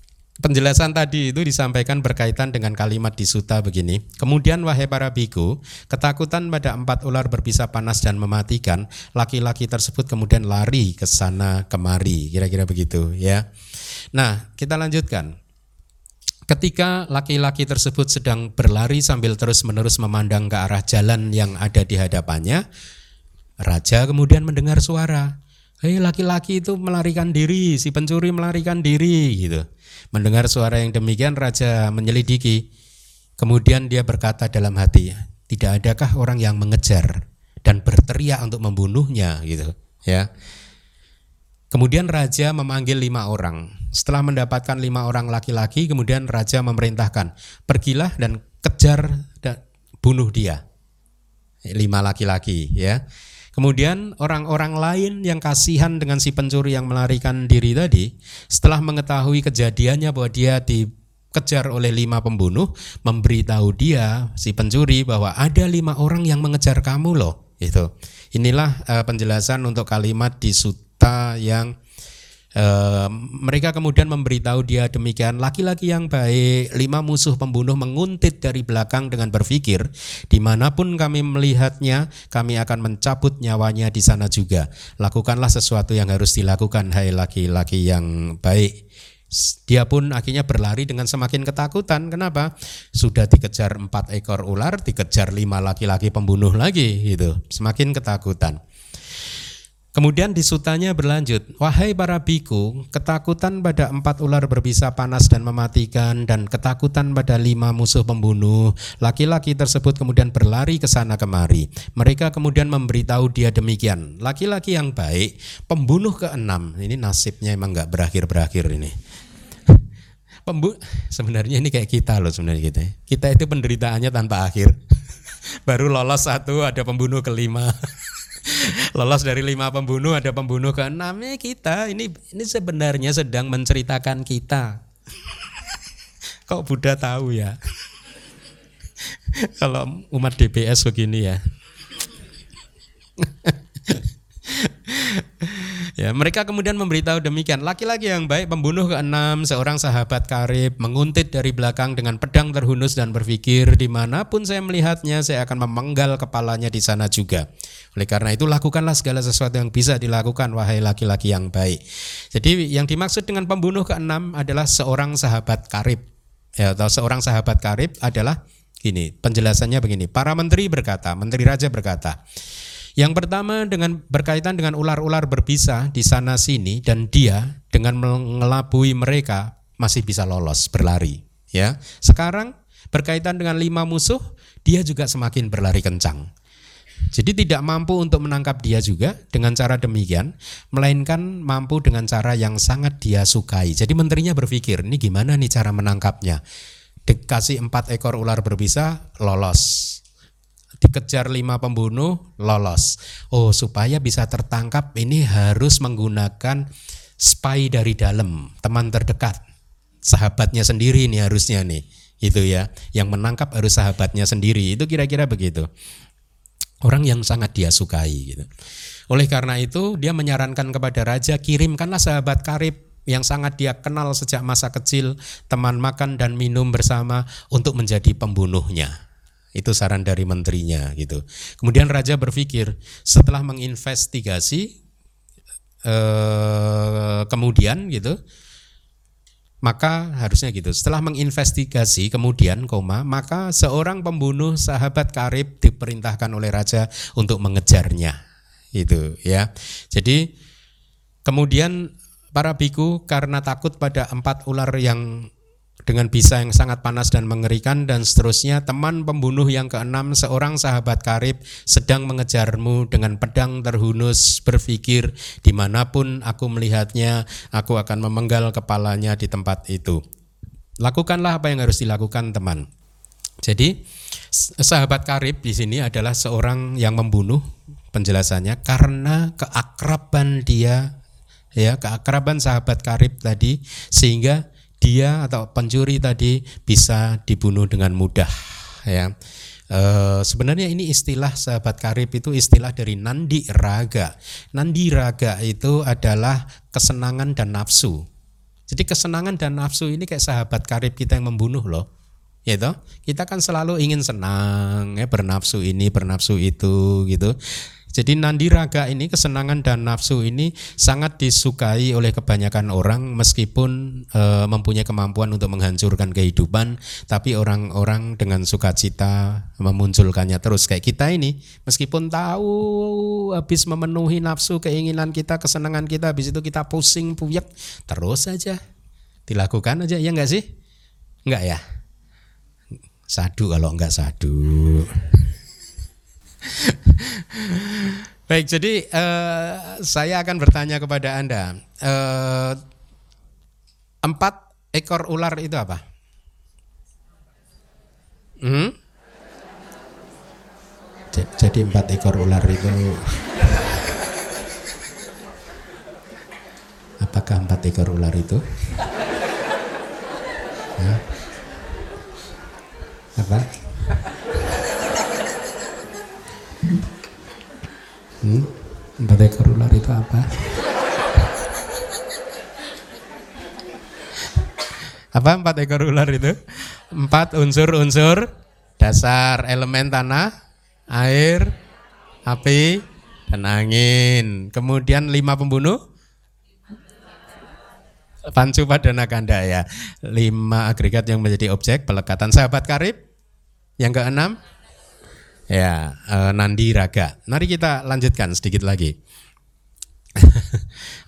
[SPEAKER 1] Penjelasan tadi itu disampaikan berkaitan dengan kalimat di suta begini. Kemudian wahai para biku, ketakutan pada empat ular berbisa panas dan mematikan, laki-laki tersebut kemudian lari ke sana kemari. Kira-kira begitu ya. Nah, kita lanjutkan. Ketika laki-laki tersebut sedang berlari sambil terus-menerus memandang ke arah jalan yang ada di hadapannya, raja kemudian mendengar suara. Hei laki-laki itu melarikan diri, si pencuri melarikan diri gitu. Mendengar suara yang demikian raja menyelidiki. Kemudian dia berkata dalam hati, tidak adakah orang yang mengejar dan berteriak untuk membunuhnya gitu, ya. Kemudian raja memanggil lima orang. Setelah mendapatkan lima orang laki-laki, kemudian raja memerintahkan, pergilah dan kejar dan bunuh dia. Lima laki-laki, ya. Kemudian orang-orang lain yang kasihan dengan si pencuri yang melarikan diri tadi, setelah mengetahui kejadiannya bahwa dia dikejar oleh lima pembunuh, memberitahu dia si pencuri bahwa ada lima orang yang mengejar kamu loh. Itu. Inilah uh, penjelasan untuk kalimat di suta yang E, mereka kemudian memberitahu dia demikian laki-laki yang baik lima musuh pembunuh menguntit dari belakang dengan berpikir di mana pun kami melihatnya kami akan mencabut nyawanya di sana juga lakukanlah sesuatu yang harus dilakukan hai laki-laki yang baik dia pun akhirnya berlari dengan semakin ketakutan. Kenapa? Sudah dikejar empat ekor ular, dikejar lima laki-laki pembunuh lagi, gitu. Semakin ketakutan. Kemudian disutanya berlanjut, Wahai para biku, ketakutan pada empat ular berbisa panas dan mematikan dan ketakutan pada lima musuh pembunuh. Laki-laki tersebut kemudian berlari ke sana kemari. Mereka kemudian memberitahu dia demikian, laki-laki yang baik, pembunuh keenam. Ini nasibnya emang nggak berakhir-berakhir ini. Pembu sebenarnya ini kayak kita loh sebenarnya kita. Kita itu penderitaannya tanpa akhir. Baru lolos satu ada pembunuh kelima. lolos dari lima pembunuh ada pembunuh ke enamnya kita ini ini sebenarnya sedang menceritakan kita. Kok Buddha tahu ya? Kalau umat DPS begini ya Ya, mereka kemudian memberitahu demikian, laki-laki yang baik pembunuh keenam, seorang sahabat karib, menguntit dari belakang dengan pedang terhunus dan berpikir, di mana pun saya melihatnya, saya akan memenggal kepalanya di sana juga. Oleh karena itu, lakukanlah segala sesuatu yang bisa dilakukan, wahai laki-laki yang baik. Jadi yang dimaksud dengan pembunuh keenam adalah seorang sahabat karib. Ya, atau seorang sahabat karib adalah gini, penjelasannya begini, para menteri berkata, menteri raja berkata, yang pertama dengan berkaitan dengan ular-ular berbisa di sana sini dan dia dengan mengelabui mereka masih bisa lolos berlari ya. Sekarang berkaitan dengan lima musuh dia juga semakin berlari kencang. Jadi tidak mampu untuk menangkap dia juga dengan cara demikian, melainkan mampu dengan cara yang sangat dia sukai. Jadi menterinya berpikir, ini gimana nih cara menangkapnya? Dikasih empat ekor ular berbisa, lolos dikejar lima pembunuh lolos. Oh, supaya bisa tertangkap ini harus menggunakan spy dari dalam, teman terdekat, sahabatnya sendiri nih harusnya nih, itu ya. Yang menangkap harus sahabatnya sendiri. Itu kira-kira begitu. Orang yang sangat dia sukai gitu. Oleh karena itu dia menyarankan kepada raja kirimkanlah sahabat karib yang sangat dia kenal sejak masa kecil, teman makan dan minum bersama untuk menjadi pembunuhnya. Itu saran dari menterinya gitu. Kemudian raja berpikir setelah menginvestigasi eh, kemudian gitu maka harusnya gitu. Setelah menginvestigasi kemudian koma, maka seorang pembunuh sahabat karib diperintahkan oleh raja untuk mengejarnya. Itu ya. Jadi kemudian para biku karena takut pada empat ular yang dengan bisa yang sangat panas dan mengerikan dan seterusnya. Teman pembunuh yang keenam seorang sahabat karib sedang mengejarmu dengan pedang terhunus berpikir di mana pun aku melihatnya aku akan memenggal kepalanya di tempat itu. Lakukanlah apa yang harus dilakukan teman. Jadi sahabat karib di sini adalah seorang yang membunuh penjelasannya karena keakraban dia ya keakraban sahabat karib tadi sehingga dia atau pencuri tadi bisa dibunuh dengan mudah ya. E, sebenarnya ini istilah sahabat karib itu istilah dari nandi raga. Nandi raga itu adalah kesenangan dan nafsu. Jadi kesenangan dan nafsu ini kayak sahabat karib kita yang membunuh loh ya kita kan selalu ingin senang ya bernafsu ini bernafsu itu gitu jadi nandi raga ini kesenangan dan nafsu ini sangat disukai oleh kebanyakan orang meskipun e, mempunyai kemampuan untuk menghancurkan kehidupan, tapi orang-orang dengan sukacita memunculkannya terus kayak kita ini meskipun tahu habis memenuhi nafsu keinginan kita, kesenangan kita habis itu kita pusing puyek terus saja dilakukan aja ya enggak sih? Enggak ya? Sadu kalau enggak sadu. Baik, jadi uh, saya akan bertanya kepada Anda. Uh, empat ekor ular itu apa? Hmm? Jadi empat ekor ular itu Apakah empat ekor ular itu? Ya. Apa? Hmm? Ular itu apa? apa empat ekor ular itu? Empat unsur-unsur dasar elemen tanah, air, api, dan angin. Kemudian lima pembunuh? Pancu padana kanda ya. Lima agregat yang menjadi objek pelekatan sahabat karib. Yang keenam, Ya, uh, Nandi Raga. Mari kita lanjutkan sedikit lagi.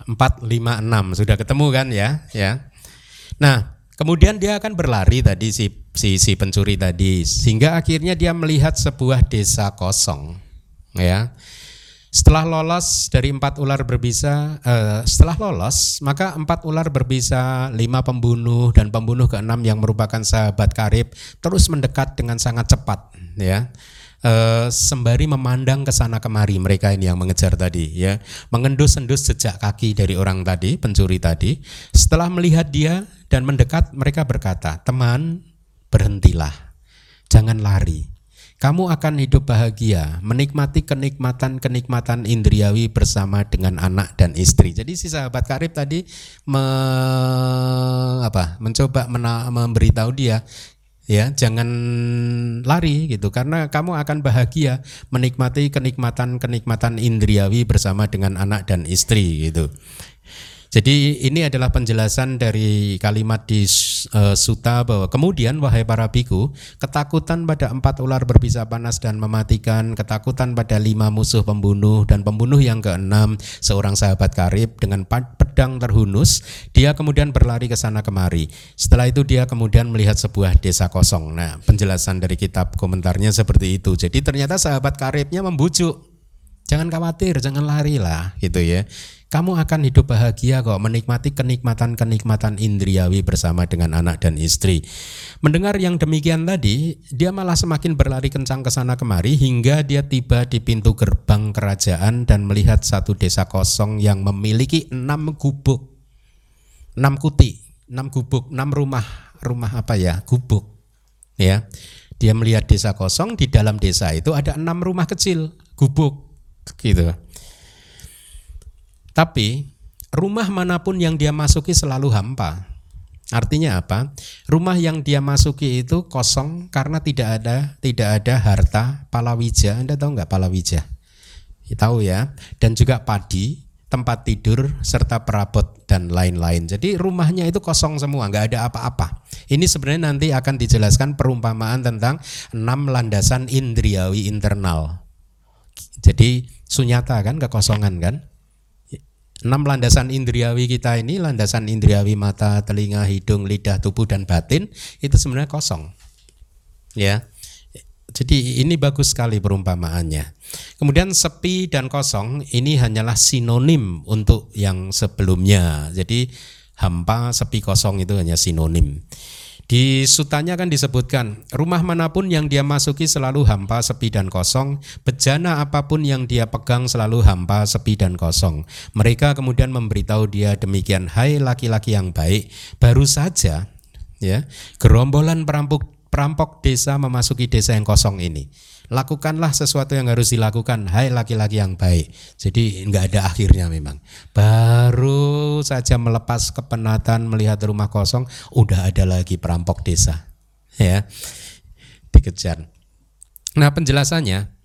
[SPEAKER 1] 4 5 6 sudah ketemu kan ya, ya. Nah, kemudian dia akan berlari tadi si si si pencuri tadi sehingga akhirnya dia melihat sebuah desa kosong, ya. Setelah lolos dari empat ular berbisa, uh, setelah lolos maka empat ular berbisa, lima pembunuh dan pembunuh keenam yang merupakan sahabat karib terus mendekat dengan sangat cepat, ya uh, sembari memandang ke sana kemari mereka ini yang mengejar tadi ya. Mengendus-endus jejak kaki dari orang tadi pencuri tadi. Setelah melihat dia dan mendekat mereka berkata teman berhentilah. Jangan lari. Kamu akan hidup bahagia, menikmati kenikmatan-kenikmatan indriawi bersama dengan anak dan istri. Jadi si sahabat karib tadi me, apa, mencoba mena, memberitahu dia, ya jangan lari gitu karena kamu akan bahagia menikmati kenikmatan-kenikmatan indriawi bersama dengan anak dan istri gitu. Jadi ini adalah penjelasan dari kalimat di uh, Suta bahwa kemudian wahai para biku, ketakutan pada empat ular berbisa panas dan mematikan, ketakutan pada lima musuh pembunuh dan pembunuh yang keenam seorang sahabat karib dengan pedang terhunus, dia kemudian berlari ke sana kemari. Setelah itu dia kemudian melihat sebuah desa kosong. Nah, penjelasan dari kitab komentarnya seperti itu. Jadi ternyata sahabat karibnya membujuk Jangan khawatir, jangan lari lah gitu ya kamu akan hidup bahagia kok menikmati kenikmatan-kenikmatan indriawi bersama dengan anak dan istri. Mendengar yang demikian tadi, dia malah semakin berlari kencang ke sana kemari hingga dia tiba di pintu gerbang kerajaan dan melihat satu desa kosong yang memiliki enam gubuk, enam kuti, enam gubuk, enam rumah, rumah apa ya, gubuk, ya. Dia melihat desa kosong, di dalam desa itu ada enam rumah kecil, gubuk, gitu. Tapi rumah mana pun yang dia masuki selalu hampa. Artinya apa? Rumah yang dia masuki itu kosong karena tidak ada tidak ada harta palawija. Anda tahu nggak palawija? Tahu ya. Dan juga padi, tempat tidur serta perabot dan lain-lain. Jadi rumahnya itu kosong semua, nggak ada apa-apa. Ini sebenarnya nanti akan dijelaskan perumpamaan tentang enam landasan indriawi internal. Jadi sunyata kan kekosongan kan? Enam landasan indriawi kita ini landasan indriawi mata, telinga, hidung, lidah, tubuh dan batin itu sebenarnya kosong. Ya. Jadi ini bagus sekali perumpamaannya. Kemudian sepi dan kosong ini hanyalah sinonim untuk yang sebelumnya. Jadi hampa, sepi, kosong itu hanya sinonim. Di sutanya kan disebutkan, rumah mana pun yang dia masuki selalu hampa, sepi dan kosong, bejana apa pun yang dia pegang selalu hampa, sepi dan kosong. Mereka kemudian memberitahu dia demikian, "Hai laki-laki yang baik, baru saja ya, gerombolan perampok perampok desa memasuki desa yang kosong ini." Lakukanlah sesuatu yang harus dilakukan hai laki-laki yang baik. Jadi nggak ada akhirnya memang. Baru saja melepas kepenatan melihat rumah kosong udah ada lagi perampok desa ya. Dikejar. Nah penjelasannya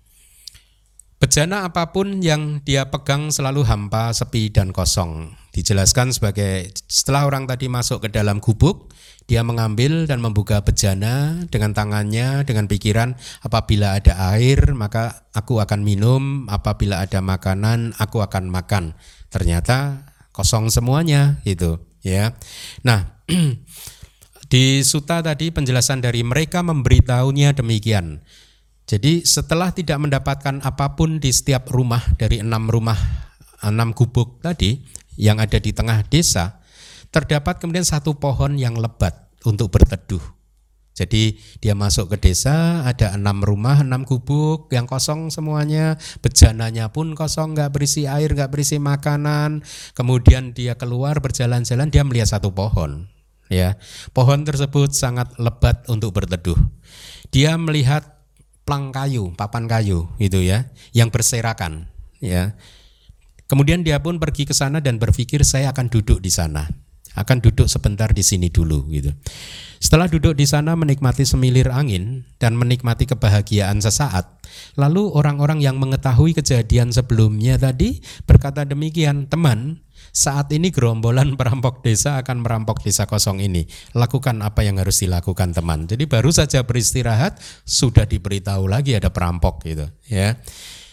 [SPEAKER 1] Bejana apa pun yang dia pegang selalu hampa, sepi, dan kosong. Dijelaskan sebagai setelah orang tadi masuk ke dalam gubuk, dia mengambil dan membuka bejana dengan tangannya, dengan pikiran, apabila ada air maka aku akan minum, apabila ada makanan aku akan makan. Ternyata kosong semuanya gitu, ya. Nah, di suta tadi penjelasan dari mereka memberitahunya demikian. Jadi setelah tidak mendapatkan apa pun di setiap rumah dari enam rumah, enam gubuk tadi yang ada di tengah desa, terdapat kemudian satu pohon yang lebat untuk berteduh. Jadi dia masuk ke desa, ada enam rumah, enam gubuk yang kosong semuanya, bejananya pun kosong, nggak berisi air, nggak berisi makanan. Kemudian dia keluar berjalan-jalan, dia melihat satu pohon. Ya, pohon tersebut sangat lebat untuk berteduh. Dia melihat plang kayu, papan kayu gitu ya, yang berserakan ya. Kemudian dia pun pergi ke sana dan berpikir saya akan duduk di sana. Akan duduk sebentar di sini dulu gitu. Setelah duduk di sana menikmati semilir angin dan menikmati kebahagiaan sesaat, lalu orang-orang yang mengetahui kejadian sebelumnya tadi berkata demikian, "Teman, saat ini gerombolan perampok desa akan merampok desa kosong ini. Lakukan apa yang harus dilakukan teman. Jadi baru saja beristirahat sudah diberitahu lagi ada perampok gitu ya.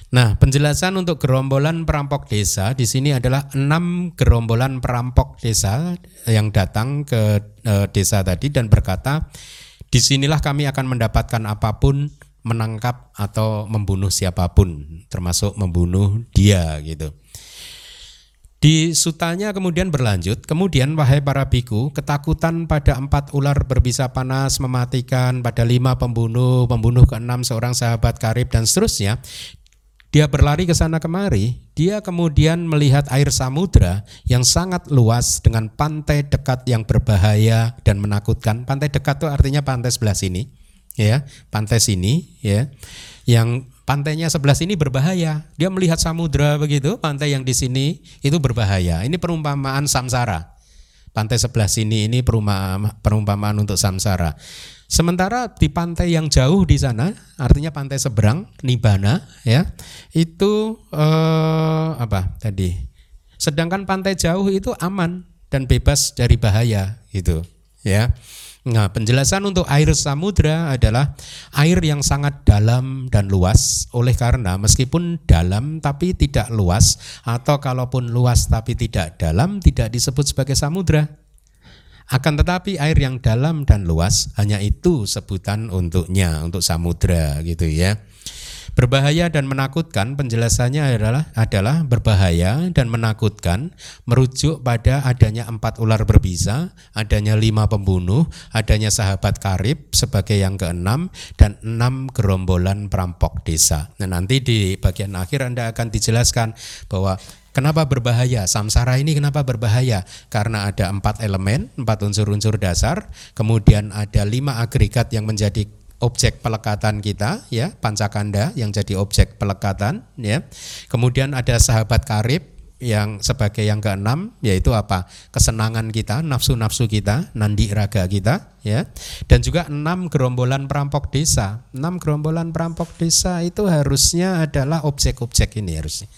[SPEAKER 1] Nah, penjelasan untuk gerombolan perampok desa di sini adalah enam gerombolan perampok desa yang datang ke e, desa tadi dan berkata, di sinilah kami akan mendapatkan apa pun menangkap atau membunuh siapa pun, termasuk membunuh dia gitu. Di sutanya kemudian berlanjut, kemudian wahai para biku, ketakutan pada empat ular berbisa panas mematikan, pada lima pembunuh, pembunuh keenam seorang sahabat karib dan seterusnya. Dia berlari ke sana kemari, dia kemudian melihat air samudra yang sangat luas dengan pantai dekat yang berbahaya dan menakutkan. Pantai dekat itu artinya pantai sebelah sini, ya, pantai sini, ya, yang pantainya sebelah sini berbahaya. Dia melihat samudra begitu, pantai yang di sini itu berbahaya. Ini perumpamaan samsara. Pantai sebelah sini ini perumpamaan, perumpamaan untuk samsara. Sementara di pantai yang jauh di sana, artinya pantai seberang, Nibana, ya, itu eh, apa tadi? Sedangkan pantai jauh itu aman dan bebas dari bahaya, gitu, ya. Nah, penjelasan untuk air samudra adalah air yang sangat dalam dan luas. Oleh karena meskipun dalam tapi tidak luas atau kalaupun luas tapi tidak dalam tidak disebut sebagai samudra. Akan tetapi air yang dalam dan luas hanya itu sebutan untuknya untuk samudra gitu ya. Berbahaya dan menakutkan penjelasannya adalah adalah berbahaya dan menakutkan merujuk pada adanya empat ular berbisa, adanya lima pembunuh, adanya sahabat karib sebagai yang keenam dan enam gerombolan perampok desa. Nah nanti di bagian akhir Anda akan dijelaskan bahwa Kenapa berbahaya? Samsara ini kenapa berbahaya? Karena ada empat elemen, empat unsur-unsur dasar, kemudian ada lima agregat yang menjadi objek pelekatan kita ya pancakanda yang jadi objek pelekatan ya. Kemudian ada sahabat karib yang sebagai yang keenam yaitu apa? Kesenangan kita nafsu-nafsu kita nandi raga kita ya. Dan juga enam gerombolan perampok desa. Enam gerombolan perampok desa itu harusnya adalah objek-objek ini harusnya.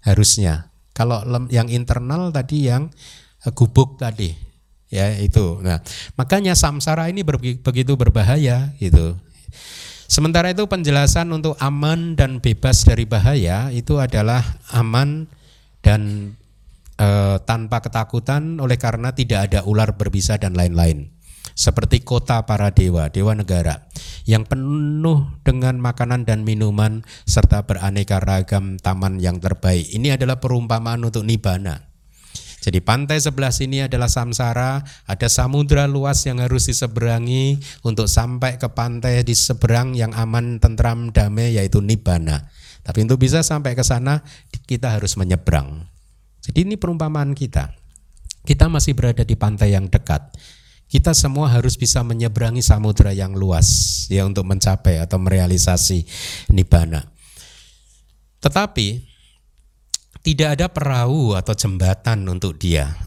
[SPEAKER 1] Harusnya. Kalau yang internal tadi yang eh, gubuk tadi ya itu. Nah, makanya samsara ini begitu berbahaya gitu. Sementara itu penjelasan untuk aman dan bebas dari bahaya itu adalah aman dan e, tanpa ketakutan oleh karena tidak ada ular berbisa dan lain-lain. Seperti kota para dewa, dewa negara yang penuh dengan makanan dan minuman serta beraneka ragam taman yang terbaik. Ini adalah perumpamaan untuk nibana. Jadi pantai sebelah sini adalah samsara, ada samudra luas yang harus diseberangi untuk sampai ke pantai di seberang yang aman, tentram, damai yaitu nibbana. Tapi untuk bisa sampai ke sana kita harus menyeberang. Jadi ini perumpamaan kita. Kita masih berada di pantai yang dekat. Kita semua harus bisa menyeberangi samudra yang luas ya untuk mencapai atau merealisasi nibbana. Tetapi tidak ada perahu atau jembatan untuk dia.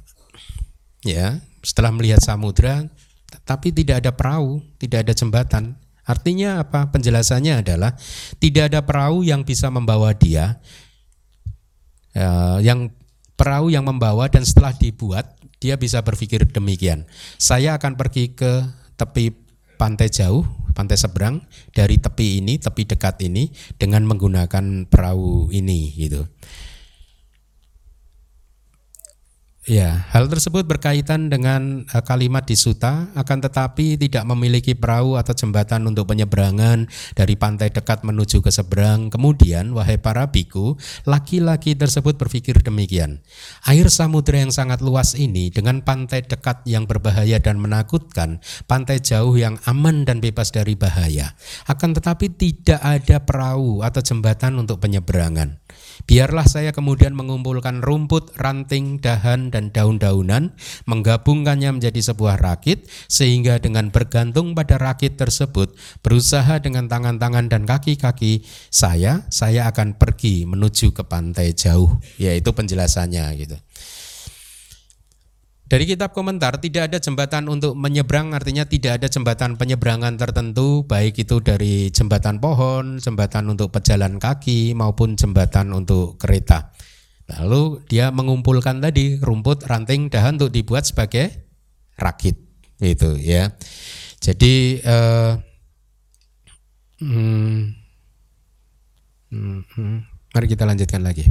[SPEAKER 1] Ya, setelah melihat samudra, tapi tidak ada perahu, tidak ada jembatan. Artinya apa? Penjelasannya adalah tidak ada perahu yang bisa membawa dia, ya, yang perahu yang membawa dan setelah dibuat dia bisa berpikir demikian. Saya akan pergi ke tepi pantai jauh, pantai seberang dari tepi ini, tepi dekat ini dengan menggunakan perahu ini gitu. Ya, hal tersebut berkaitan dengan uh, kalimat di suta, akan tetapi tidak memiliki perahu atau jembatan untuk penyeberangan dari pantai dekat menuju ke seberang. Kemudian, wahai para biku, laki-laki tersebut berpikir demikian. Air samudera yang sangat luas ini dengan pantai dekat yang berbahaya dan menakutkan, pantai jauh yang aman dan bebas dari bahaya. Akan tetapi tidak ada perahu atau jembatan untuk penyeberangan. Biarlah saya kemudian mengumpulkan rumput, ranting, dahan, dan daun-daunan, menggabungkannya menjadi sebuah rakit, sehingga dengan bergantung pada rakit tersebut, berusaha dengan tangan-tangan dan kaki-kaki saya, saya akan pergi menuju ke pantai jauh. Yaitu penjelasannya gitu. Dari kitab komentar tidak ada jembatan untuk menyeberang artinya tidak ada jembatan penyeberangan tertentu baik itu dari jembatan pohon, jembatan untuk pejalan kaki maupun jembatan untuk kereta. Lalu dia mengumpulkan tadi rumput, ranting, dahan untuk dibuat sebagai rakit itu ya. Jadi eh, hmm, hmm, hmm, mari kita lanjutkan lagi.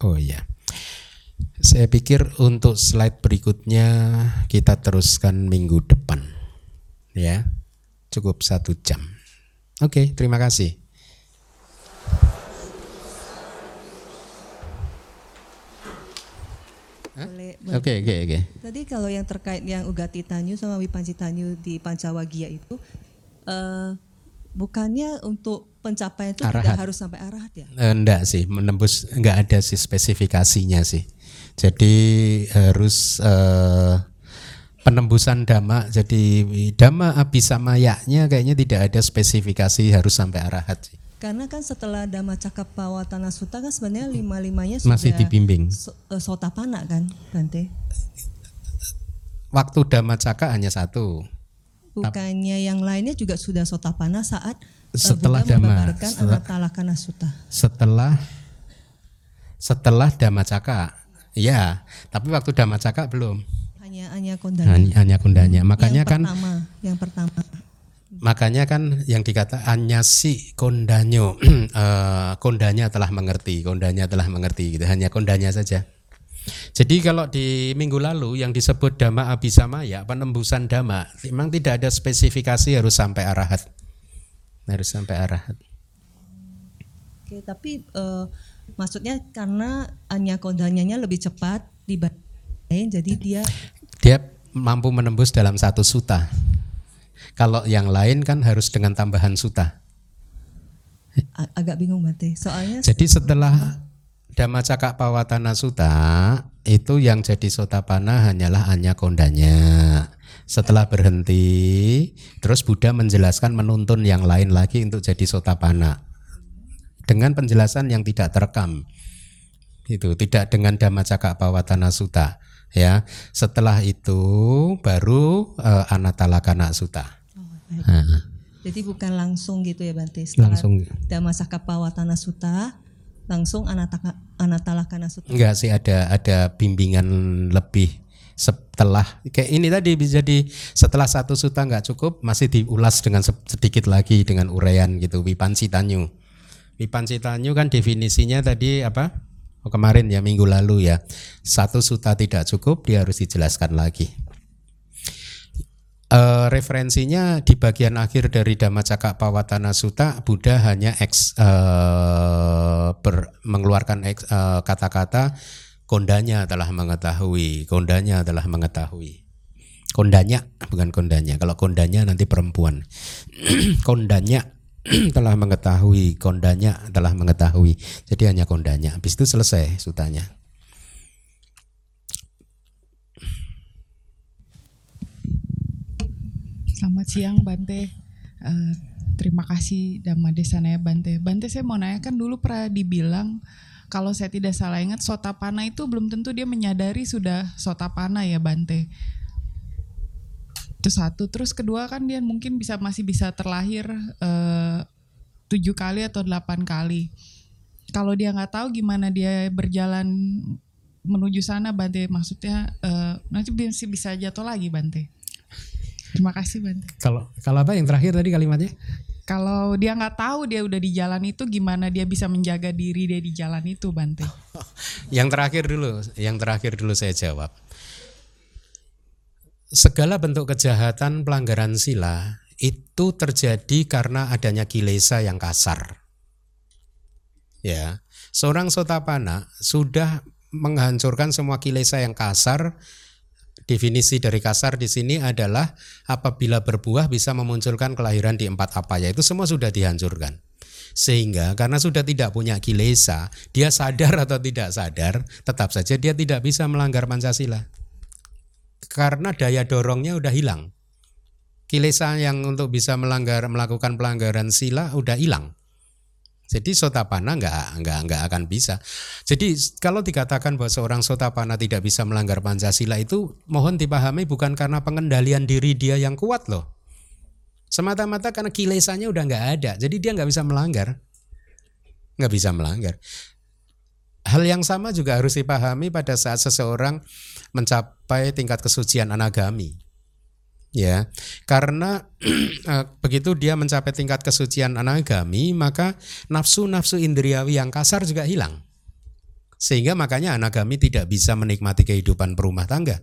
[SPEAKER 1] Oh iya. Saya pikir untuk slide berikutnya kita teruskan minggu depan. Ya, cukup satu jam. Oke, terima kasih. Oke, oke, oke.
[SPEAKER 3] Tadi kalau yang terkait yang Ugati Tanyu sama Wipanci Tanyu di Pancawagia itu, uh, bukannya untuk pencapaian itu arahat. tidak harus sampai arahat ya?
[SPEAKER 1] Enggak sih, menembus enggak ada sih spesifikasinya sih. Jadi harus uh, penembusan dhamma. Jadi dhamma abisamayaknya kayaknya tidak ada spesifikasi harus sampai arahat sih.
[SPEAKER 3] Karena kan setelah Dhamma Cakapawatana Sutta kan sebenarnya lima-limanya sudah
[SPEAKER 1] masih dibimbing.
[SPEAKER 3] So, uh, sotapana kan, Bante?
[SPEAKER 1] Waktu Dhamma Caka hanya satu.
[SPEAKER 3] Bukannya yang lainnya juga sudah sotapana saat
[SPEAKER 1] setelah uh, Dhamma
[SPEAKER 3] setelah.
[SPEAKER 1] Setelah setelah Dhamma Caka Iya, tapi waktu Damacaka belum.
[SPEAKER 3] Hanya hanya kondanya.
[SPEAKER 1] Hanya, hanya kondanya. Makanya
[SPEAKER 3] yang
[SPEAKER 1] kan
[SPEAKER 3] pertama, yang pertama.
[SPEAKER 1] Makanya kan yang dikata si kondanyo uh, kondanya telah mengerti, kondanya telah mengerti gitu. Hanya kondanya saja. Jadi kalau di minggu lalu yang disebut dhamma abisamaya, penembusan dhamma, memang tidak ada spesifikasi harus sampai arahat. harus sampai arahat.
[SPEAKER 3] Oke, tapi uh, maksudnya karena Anya Kondanyanya lebih cepat dibanding jadi dia
[SPEAKER 1] dia mampu menembus dalam satu suta. Kalau yang lain kan harus dengan tambahan suta.
[SPEAKER 3] Agak bingung Bante. Soalnya
[SPEAKER 1] Jadi setelah Dhamma Cakak Pawatana Suta itu yang jadi sotapana hanyalah Anya Kondanya. Setelah berhenti, terus Buddha menjelaskan menuntun yang lain lagi untuk jadi sotapana dengan penjelasan yang tidak terekam. Itu tidak dengan Dhamma Cakak Pawatana Suta. Ya, setelah itu baru uh, Anatalakana Suta. Oh,
[SPEAKER 3] Jadi bukan langsung gitu ya Bante. Setelah
[SPEAKER 1] langsung.
[SPEAKER 3] Dhamma Cakak Pawatana Suta langsung anataka, anatalakana sutta?
[SPEAKER 1] Enggak sih ada ada bimbingan lebih setelah kayak ini tadi bisa di setelah satu suta nggak cukup masih diulas dengan sedikit lagi dengan uraian gitu Wipansi Tanyu. Wipansi Tanyu kan definisinya tadi apa? Oh, kemarin ya minggu lalu ya. Satu suta tidak cukup dia harus dijelaskan lagi. Uh, referensinya di bagian akhir dari Dhammacakka Pawatana Sutta Buddha hanya eks, uh, ber, mengeluarkan kata uh, kata-kata kondanya telah mengetahui, kondanya telah mengetahui. Kondanya bukan kondanya. Kalau kondanya nanti perempuan. kondanya telah mengetahui, kondanya telah mengetahui. Jadi hanya kondanya. Habis itu selesai sutanya.
[SPEAKER 4] Selamat siang Bante. Uh, terima kasih Dhamma Desanaya Bante. Bante saya mau nanya kan dulu pernah dibilang kalau saya tidak salah ingat sotapana itu belum tentu dia menyadari sudah sotapana ya Bante. Itu satu. Terus kedua kan dia mungkin bisa masih bisa terlahir uh, tujuh kali atau delapan kali. Kalau dia nggak tahu gimana dia berjalan menuju sana Bante maksudnya uh, nanti bisa bisa jatuh lagi Bante. Terima kasih Bante.
[SPEAKER 1] Kalau kalau apa yang terakhir tadi kalimatnya?
[SPEAKER 4] Kalau dia nggak tahu dia udah di jalan itu gimana dia bisa menjaga diri dia di jalan itu Bante?
[SPEAKER 1] yang terakhir dulu, yang terakhir dulu saya jawab. Segala bentuk kejahatan pelanggaran sila itu terjadi karena adanya kilesa yang kasar. Ya, seorang sotapana sudah menghancurkan semua kilesa yang kasar Definisi dari kasar di sini adalah apabila berbuah bisa memunculkan kelahiran di empat apa ya itu semua sudah dihancurkan. Sehingga karena sudah tidak punya kilesa, dia sadar atau tidak sadar, tetap saja dia tidak bisa melanggar Pancasila. Karena daya dorongnya udah hilang. Kilesa yang untuk bisa melanggar melakukan pelanggaran sila udah hilang. Jadi sotapana nggak nggak nggak akan bisa. Jadi kalau dikatakan bahwa seorang sotapana tidak bisa melanggar Pancasila itu mohon dipahami bukan karena pengendalian diri dia yang kuat loh. Semata-mata karena kilesanya udah nggak ada, jadi dia nggak bisa melanggar, nggak bisa melanggar. Hal yang sama juga harus dipahami pada saat seseorang mencapai tingkat kesucian anagami. Ya karena eh, begitu dia mencapai tingkat kesucian anagami maka nafsu-nafsu indriawi yang kasar juga hilang. Sehingga makanya anagami tidak bisa menikmati kehidupan berumah tangga.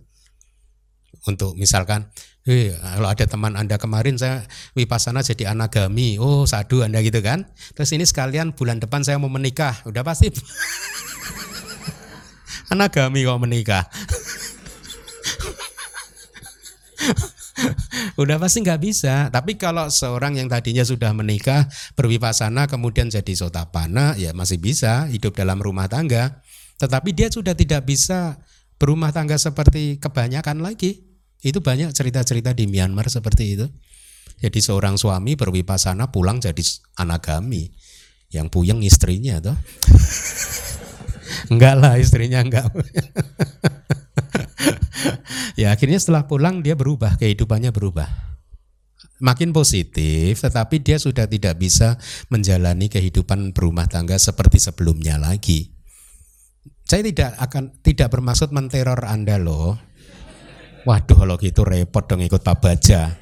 [SPEAKER 1] Untuk misalkan eh, kalau ada teman anda kemarin saya wipasana jadi anagami. Oh sadu anda gitu kan. Terus ini sekalian bulan depan saya mau menikah. Udah pasti anagami kok menikah udah pasti nggak bisa. Tapi kalau seorang yang tadinya sudah menikah berwipasana kemudian jadi sotapana ya masih bisa hidup dalam rumah tangga. Tetapi dia sudah tidak bisa berumah tangga seperti kebanyakan lagi. Itu banyak cerita-cerita di Myanmar seperti itu. Jadi seorang suami berwipasana pulang jadi anagami. Yang puyeng istrinya tuh. enggak lah istrinya enggak. ya akhirnya setelah pulang dia berubah, kehidupannya berubah. Makin positif, tetapi dia sudah tidak bisa menjalani kehidupan berumah tangga seperti sebelumnya lagi. Saya tidak akan tidak bermaksud menteror Anda loh. Waduh kalau gitu repot dong ikut Pak Baja.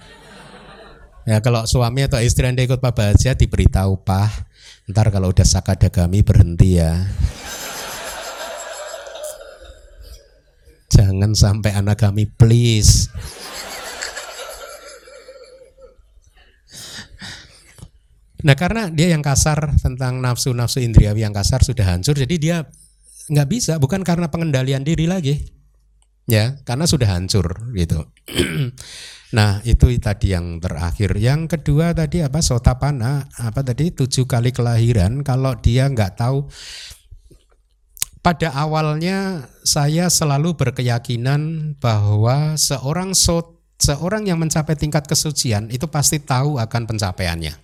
[SPEAKER 1] Ya kalau suami atau istri Anda ikut Pak Baja diberitahu Pak, ntar kalau udah sakadagami berhenti ya. Jangan sampai anak kami please. Nah karena dia yang kasar tentang nafsu-nafsu indriawi yang kasar sudah hancur, jadi dia nggak bisa, bukan karena pengendalian diri lagi, ya, karena sudah hancur gitu. nah itu tadi yang terakhir. Yang kedua tadi apa? Sotapana, apa tadi tujuh kali kelahiran. Kalau dia nggak tahu, pada awalnya saya selalu berkeyakinan bahwa seorang sot, seorang yang mencapai tingkat kesucian itu pasti tahu akan pencapaiannya.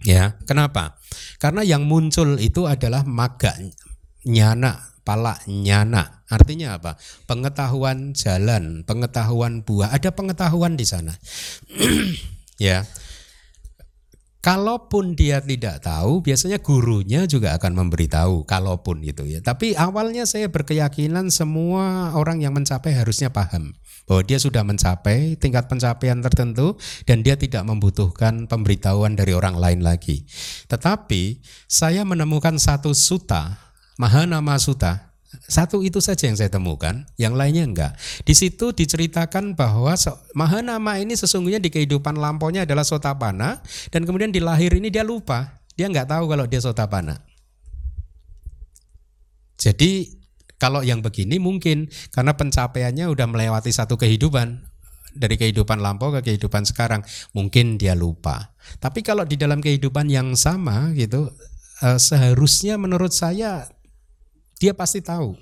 [SPEAKER 1] Ya, kenapa? Karena yang muncul itu adalah maga nyana, pala nyana. Artinya apa? Pengetahuan jalan, pengetahuan buah. Ada pengetahuan di sana. ya. Kalaupun dia tidak tahu, biasanya gurunya juga akan memberitahu. Kalaupun gitu ya. Tapi awalnya saya berkeyakinan semua orang yang mencapai harusnya paham bahwa dia sudah mencapai tingkat pencapaian tertentu dan dia tidak membutuhkan pemberitahuan dari orang lain lagi. Tetapi saya menemukan satu suta, Mahanama Suta, satu itu saja yang saya temukan, yang lainnya enggak. Di situ diceritakan bahwa Mahanama ini sesungguhnya di kehidupan lampaunya adalah Sotapana dan kemudian di lahir ini dia lupa, dia enggak tahu kalau dia Sotapana. Jadi kalau yang begini mungkin karena pencapaiannya udah melewati satu kehidupan dari kehidupan lampau ke kehidupan sekarang, mungkin dia lupa. Tapi kalau di dalam kehidupan yang sama gitu, eh, seharusnya menurut saya dia pasti tahu.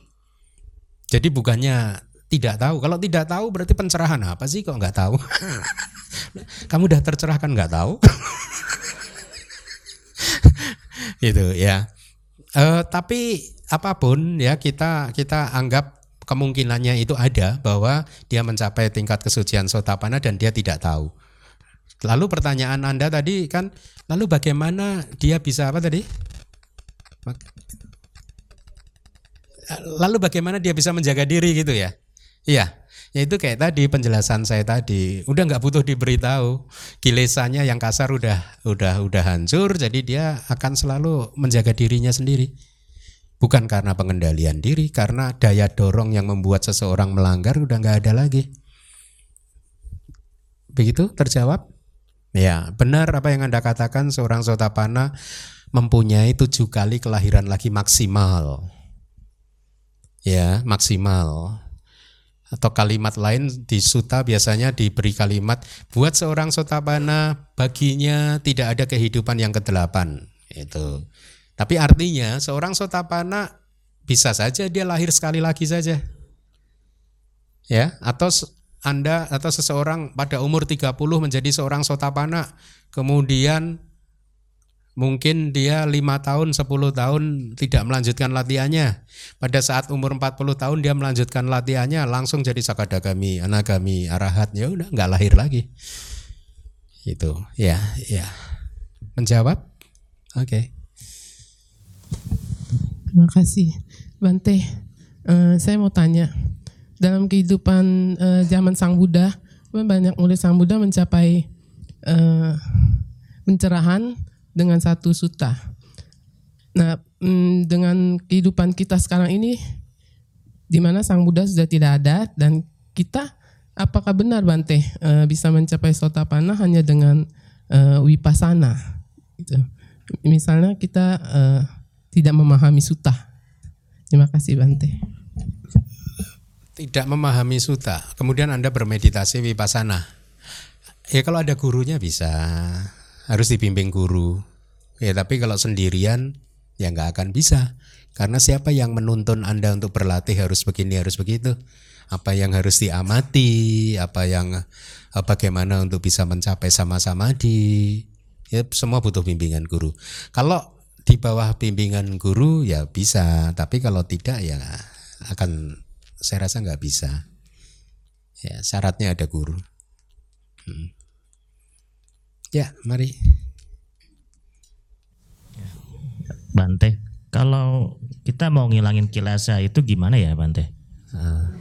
[SPEAKER 1] Jadi bukannya tidak tahu. Kalau tidak tahu berarti pencerahan apa sih kok nggak tahu? Kamu udah tercerahkan nggak tahu? itu ya. Uh, tapi apa pun ya kita kita anggap kemungkinannya itu ada bahwa dia mencapai tingkat kesucian sotapana dan dia tidak tahu. Lalu pertanyaan Anda tadi kan lalu bagaimana dia bisa apa tadi? Lalu bagaimana dia bisa menjaga diri gitu ya? Iya, ya itu kayak tadi penjelasan saya tadi. Udah nggak butuh diberitahu. Kilesanya yang kasar udah udah udah hancur, jadi dia akan selalu menjaga dirinya sendiri. Bukan karena pengendalian diri, karena daya dorong yang membuat seseorang melanggar udah nggak ada lagi. Begitu terjawab? Ya, benar apa yang Anda katakan seorang sotapana mempunyai tujuh kali kelahiran lagi maksimal ya maksimal. Atau kalimat lain di suta biasanya diberi kalimat buat seorang sotapana baginya tidak ada kehidupan yang kedelapan. Itu. Tapi artinya seorang sotapana bisa saja dia lahir sekali lagi saja. Ya atau anda atau seseorang pada umur 30 menjadi seorang sotapana kemudian mungkin dia lima tahun 10 tahun tidak melanjutkan latihannya. Pada saat umur 40 tahun dia melanjutkan latihannya langsung jadi sakadagami anagami arahat. Ya udah nggak lahir lagi. Itu ya ya. Menjawab? Oke. Okay.
[SPEAKER 5] terima kasih. Bante uh, saya mau tanya. Dalam kehidupan uh, zaman Sang Buddha banyak murid Sang Buddha mencapai uh, pencerahan dengan satu suta. Nah, mm, dengan kehidupan kita sekarang ini, di mana Sang Buddha sudah tidak ada dan kita, apakah benar Bante uh, bisa mencapai sotapana hanya dengan uh, wipasana? Gitu. Misalnya kita uh, tidak memahami suta. Terima kasih Bante.
[SPEAKER 1] Tidak memahami suta, kemudian Anda bermeditasi wipasana. Ya kalau ada gurunya bisa, harus dibimbing guru. Ya tapi kalau sendirian ya nggak akan bisa. Karena siapa yang menuntun Anda untuk berlatih harus begini, harus begitu. Apa yang harus diamati, apa yang eh, bagaimana untuk bisa mencapai sama-sama di ya semua butuh bimbingan guru. Kalau di bawah bimbingan guru ya bisa, tapi kalau tidak ya akan saya rasa nggak bisa. Ya syaratnya ada guru. Hmm. Ya, mari.
[SPEAKER 6] Bante, kalau kita mau ngilangin kilasa itu gimana ya Bante? Ah.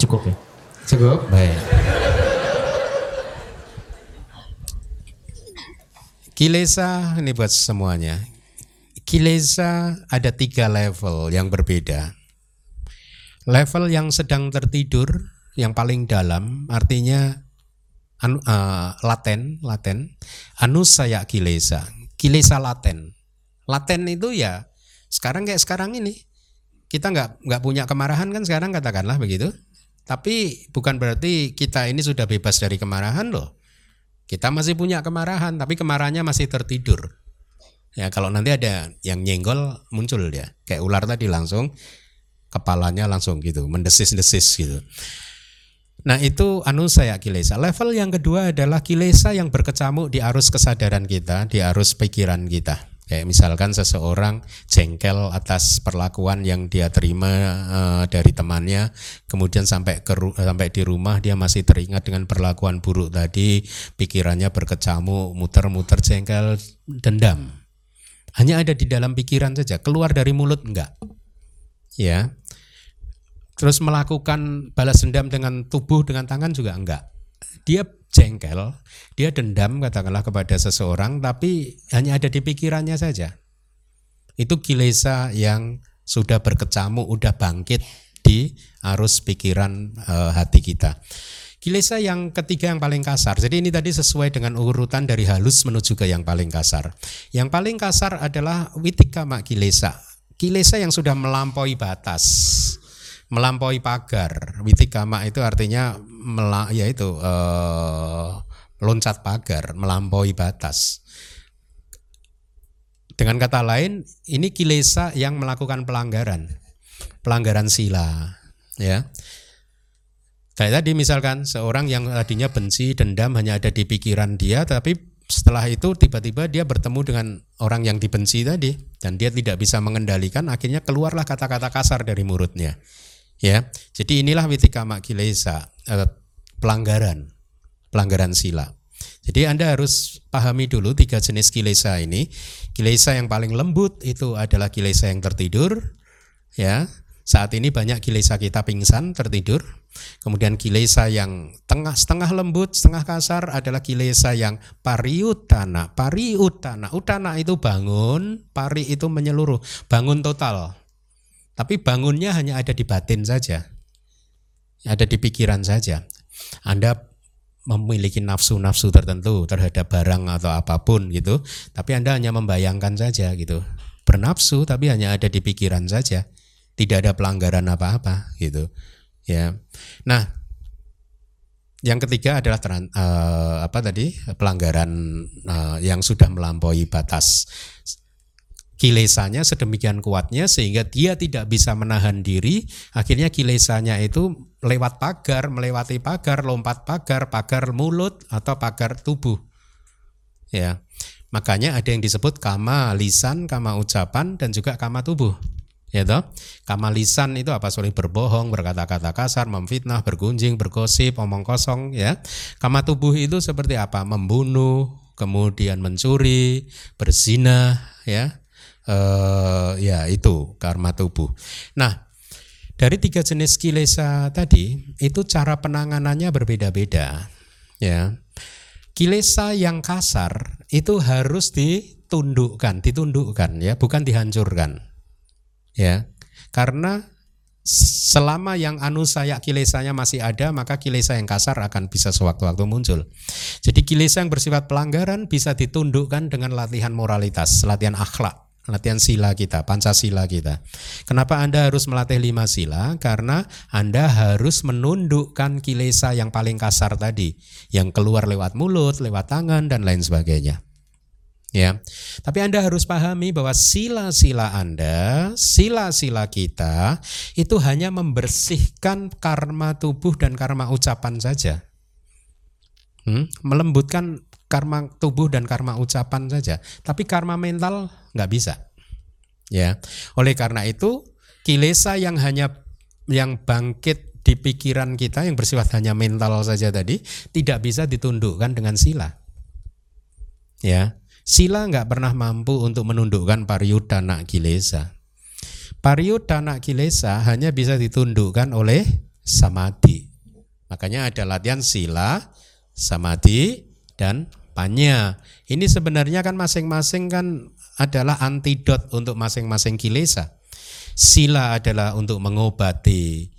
[SPEAKER 6] Cukup ya?
[SPEAKER 1] Cukup, baik. Kilesa ini buat semuanya. Kilesa ada tiga level yang berbeda. Level yang sedang tertidur yang paling dalam artinya anu, uh, laten, laten, anusaya kilesa, kilesa laten. Laten itu ya sekarang kayak sekarang ini kita nggak nggak punya kemarahan kan sekarang katakanlah begitu. Tapi bukan berarti kita ini sudah bebas dari kemarahan loh. Kita masih punya kemarahan, tapi kemarahannya masih tertidur. Ya kalau nanti ada yang nyenggol muncul dia, kayak ular tadi langsung kepalanya langsung gitu, mendesis-desis gitu. Nah itu anu saya kilesa. Level yang kedua adalah kilesa yang berkecamuk di arus kesadaran kita, di arus pikiran kita. Kayak misalkan seseorang jengkel atas perlakuan yang dia terima uh, dari temannya, kemudian sampai ke sampai di rumah dia masih teringat dengan perlakuan buruk tadi, pikirannya berkecamuk, muter-muter jengkel, dendam. Hanya ada di dalam pikiran saja, keluar dari mulut enggak. Ya. Terus melakukan balas dendam dengan tubuh dengan tangan juga enggak. Dia jengkel, dia dendam katakanlah kepada seseorang tapi hanya ada di pikirannya saja. Itu kilesa yang sudah berkecamuk, udah bangkit di arus pikiran e, hati kita. Kilesa yang ketiga yang paling kasar. Jadi ini tadi sesuai dengan urutan dari halus menuju ke yang paling kasar. Yang paling kasar adalah witikama kilesa. Kilesa yang sudah melampaui batas melampaui pagar. Witikama itu artinya mela, yaitu eh, loncat pagar, melampaui batas. Dengan kata lain, ini kilesa yang melakukan pelanggaran, pelanggaran sila, ya. Kayak tadi misalkan seorang yang tadinya benci, dendam hanya ada di pikiran dia, tapi setelah itu tiba-tiba dia bertemu dengan orang yang dibenci tadi dan dia tidak bisa mengendalikan, akhirnya keluarlah kata-kata kasar dari mulutnya. Ya, jadi inilah witikama kilesa, eh, pelanggaran, pelanggaran sila. Jadi Anda harus pahami dulu tiga jenis kilesa ini. Kilesa yang paling lembut itu adalah kilesa yang tertidur, ya. Saat ini banyak kilesa kita pingsan tertidur. Kemudian kilesa yang tengah setengah lembut, setengah kasar adalah kilesa yang pariutana. Pariutana, utana itu bangun, pari itu menyeluruh, bangun total. Tapi bangunnya hanya ada di batin saja. Ada di pikiran saja. Anda memiliki nafsu-nafsu tertentu terhadap barang atau apa pun gitu, tapi Anda hanya membayangkan saja gitu. Bernafsu tapi hanya ada di pikiran saja. Tidak ada pelanggaran apa-apa gitu. Ya. Nah, yang ketiga adalah uh, apa tadi? pelanggaran uh, yang sudah melampaui batas kilesanya sedemikian kuatnya sehingga dia tidak bisa menahan diri. Akhirnya kilesanya itu lewat pagar melewati pagar lompat pagar pagar mulut atau pagar tubuh. Ya makanya ada yang disebut kama lisan kama ucapan dan juga kama tubuh. Ya toh? Kama lisan itu apa? Sorry berbohong berkata-kata kasar memfitnah bergunjing bergosip omong kosong ya. Kama tubuh itu seperti apa? Membunuh kemudian mencuri berzina ya uh, ya itu karma tubuh. Nah, dari tiga jenis kilesa tadi itu cara penanganannya berbeda-beda. Ya, kilesa yang kasar itu harus ditundukkan, ditundukkan ya, bukan dihancurkan. Ya, karena selama yang anu saya kilesanya masih ada, maka kilesa yang kasar akan bisa sewaktu-waktu muncul. Jadi kilesa yang bersifat pelanggaran bisa ditundukkan dengan latihan moralitas, latihan akhlak latihan sila kita, Pancasila kita. Kenapa Anda harus melatih lima sila? Karena Anda harus menundukkan kilesa yang paling kasar tadi, yang keluar lewat mulut, lewat tangan dan lain sebagainya. Ya. Tapi Anda harus pahami bahwa sila-sila Anda, sila-sila kita itu hanya membersihkan karma tubuh dan karma ucapan saja. Hmm? Melembutkan karma tubuh dan karma ucapan saja, tapi karma mental nggak bisa. Ya, oleh karena itu kilesa yang hanya yang bangkit di pikiran kita yang bersifat hanya mental saja tadi tidak bisa ditundukkan dengan sila. Ya, sila nggak pernah mampu untuk menundukkan pariyudana kilesa. Pariyudana kilesa hanya bisa ditundukkan oleh samadhi. Makanya ada latihan sila, samadhi, dan panya. Ini sebenarnya kan masing-masing kan adalah antidot untuk masing-masing kilesa. Sila adalah untuk mengobati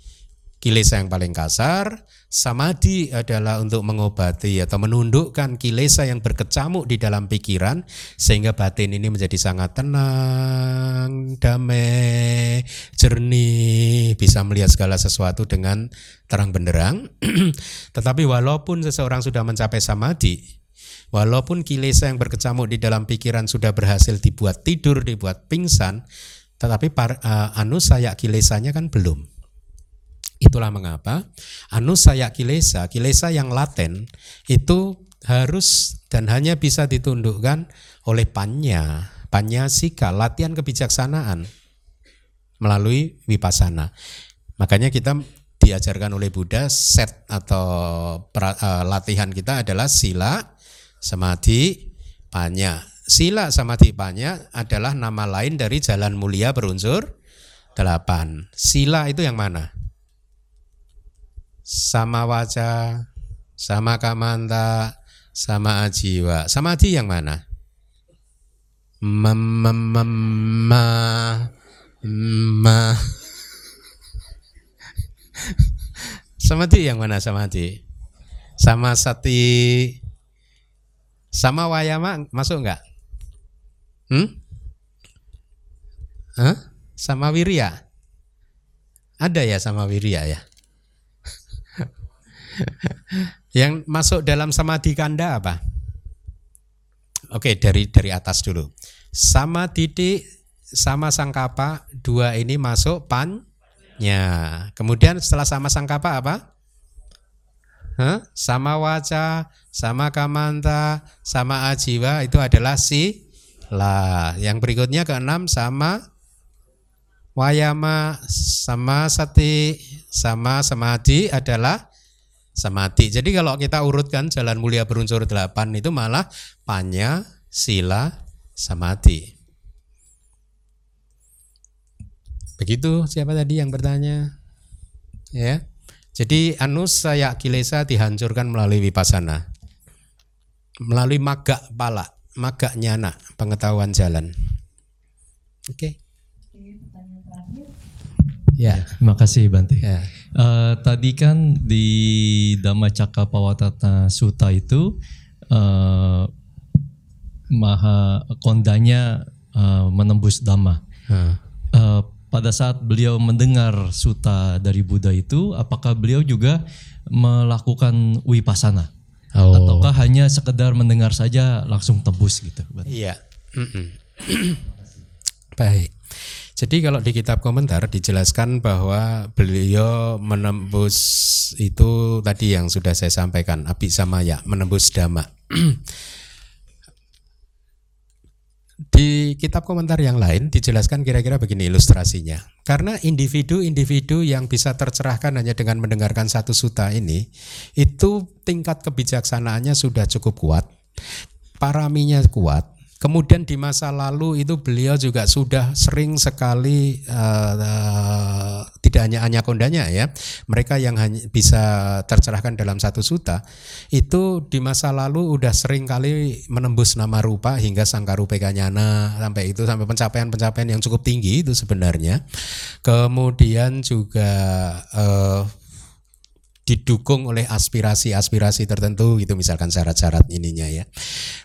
[SPEAKER 1] kilesa yang paling kasar, samadhi adalah untuk mengobati atau menundukkan kilesa yang berkecamuk di dalam pikiran sehingga batin ini menjadi sangat tenang, damai, jernih, bisa melihat segala sesuatu dengan terang benderang. Tetapi walaupun seseorang sudah mencapai samadhi, walaupun kilesa yang berkecamuk di dalam pikiran sudah berhasil dibuat tidur, dibuat pingsan, tetapi par, uh, anusaya kilesanya kan belum. Itulah mengapa anusaya kilesa, kilesa yang laten itu harus dan hanya bisa ditundukkan oleh panya, panya sika, latihan kebijaksanaan melalui wipasana. Makanya kita diajarkan oleh Buddha set atau pra, uh, latihan kita adalah sila, samadhi, panya. Sila samadhi panya adalah nama lain dari jalan mulia berunsur delapan. Sila itu yang mana? Sama waja, sama kamanta, sama ajiwa. Samadhi yang mana? Mem, ma, ma. Samadhi yang mana samadhi? Sama sati, sama wayama masuk enggak? Hmm? Hah? Sama wirya? Ada ya sama wirya ya? Yang masuk dalam samadhi kanda apa? Oke, dari dari atas dulu. Sama titik sama sangkapa dua ini masuk pannya. Kemudian setelah sama sangkapa apa? Huh? Sama waca, sama kamanta, sama ajiwa itu adalah si lah. Yang berikutnya keenam sama wayama, sama sati, sama samadhi adalah samadhi. Jadi kalau kita urutkan jalan mulia berunsur delapan itu malah panya, sila, samadhi. Begitu siapa tadi yang bertanya? Ya. Jadi anus saya kilesa dihancurkan melalui vipassana. Melalui maga pala, maga nyana, pengetahuan jalan. Oke. Okay.
[SPEAKER 7] Ya, terima kasih Bante. Ya. Uh, tadi kan di Dhamma Cakapawatata Sutta itu uh, maha kondanya uh, menembus Dhamma. Hmm. Uh, pada saat beliau mendengar Sutta dari Buddha itu, apakah beliau juga melakukan wipasana? Oh. Ataukah hanya sekedar mendengar saja langsung tembus gitu?
[SPEAKER 1] Iya. Baik. Jadi kalau di kitab komentar dijelaskan bahwa beliau menembus itu tadi yang sudah saya sampaikan, api samaya, menembus dhamma. di kitab komentar yang lain dijelaskan kira-kira begini ilustrasinya. Karena individu-individu yang bisa tercerahkan hanya dengan mendengarkan satu suta ini, itu tingkat kebijaksanaannya sudah cukup kuat, paraminya kuat, Kemudian di masa lalu itu beliau juga sudah sering sekali uh, uh, tidak hanya hanya kondanya ya, mereka yang hanya bisa tercerahkan dalam satu suta itu di masa lalu udah sering kali menembus nama rupa hingga sangkarupe kanyana sampai itu sampai pencapaian-pencapaian yang cukup tinggi itu sebenarnya. Kemudian juga uh, didukung oleh aspirasi-aspirasi tertentu gitu misalkan syarat-syarat ininya ya.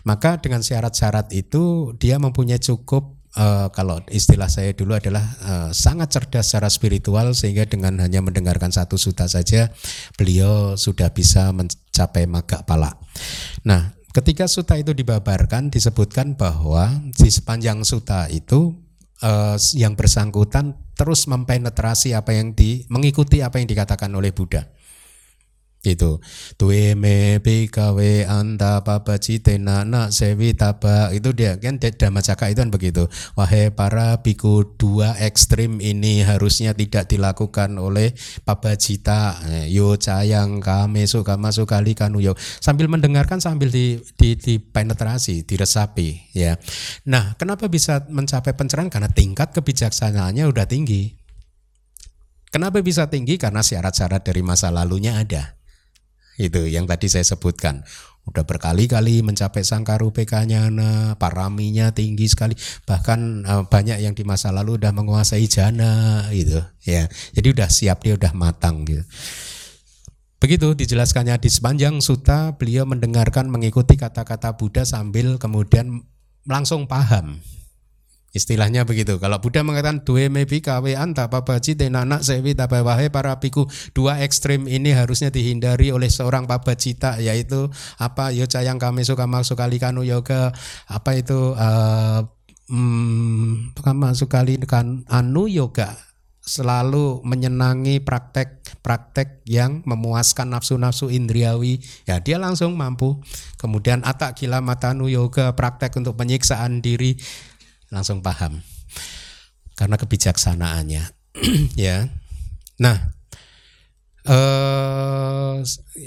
[SPEAKER 1] Maka dengan syarat-syarat itu dia mempunyai cukup uh, kalau istilah saya dulu adalah uh, sangat cerdas secara spiritual sehingga dengan hanya mendengarkan satu suta saja beliau sudah bisa mencapai maga pala. Nah, ketika suta itu dibabarkan disebutkan bahwa di sepanjang suta itu uh, yang bersangkutan terus mempenetrasi apa yang di mengikuti apa yang dikatakan oleh Buddha itu. Tuwe me bikawe anta papa citena na sewi taba itu dia. Kan dhamma caka itu kan begitu. Wahai para biku dua ekstrim ini harusnya tidak dilakukan oleh papa cita eh, yo cayang kame suka masuk kali kanu yo sambil mendengarkan sambil di, di, di penetrasi diresapi ya. Nah kenapa bisa mencapai pencerahan? Karena tingkat kebijaksanaannya udah tinggi. Kenapa bisa tinggi? Karena syarat-syarat dari masa lalunya ada itu yang tadi saya sebutkan. Udah berkali-kali mencapai sangkarupekanya nah, paraminya tinggi sekali. Bahkan uh, banyak yang di masa lalu udah menguasai jana gitu ya. Jadi udah siap dia udah matang gitu. Begitu dijelaskannya di sepanjang suta beliau mendengarkan mengikuti kata-kata Buddha sambil kemudian langsung paham Istilahnya begitu. Kalau Buddha mengatakan dua mebi kawe anta pabaji tenana sewi wahai para piku. Dua ekstrim ini harusnya dihindari oleh seorang pabacita yaitu apa yo cayang kami suka masuk kali kanu yoga. Apa itu uh, hmm, masuk kali kan anu yoga. Selalu menyenangi praktek-praktek yang memuaskan nafsu-nafsu indriawi. Ya dia langsung mampu. Kemudian atak gila matanu yoga praktek untuk penyiksaan diri langsung paham. Karena kebijaksanaannya. Ya. Nah. Eh,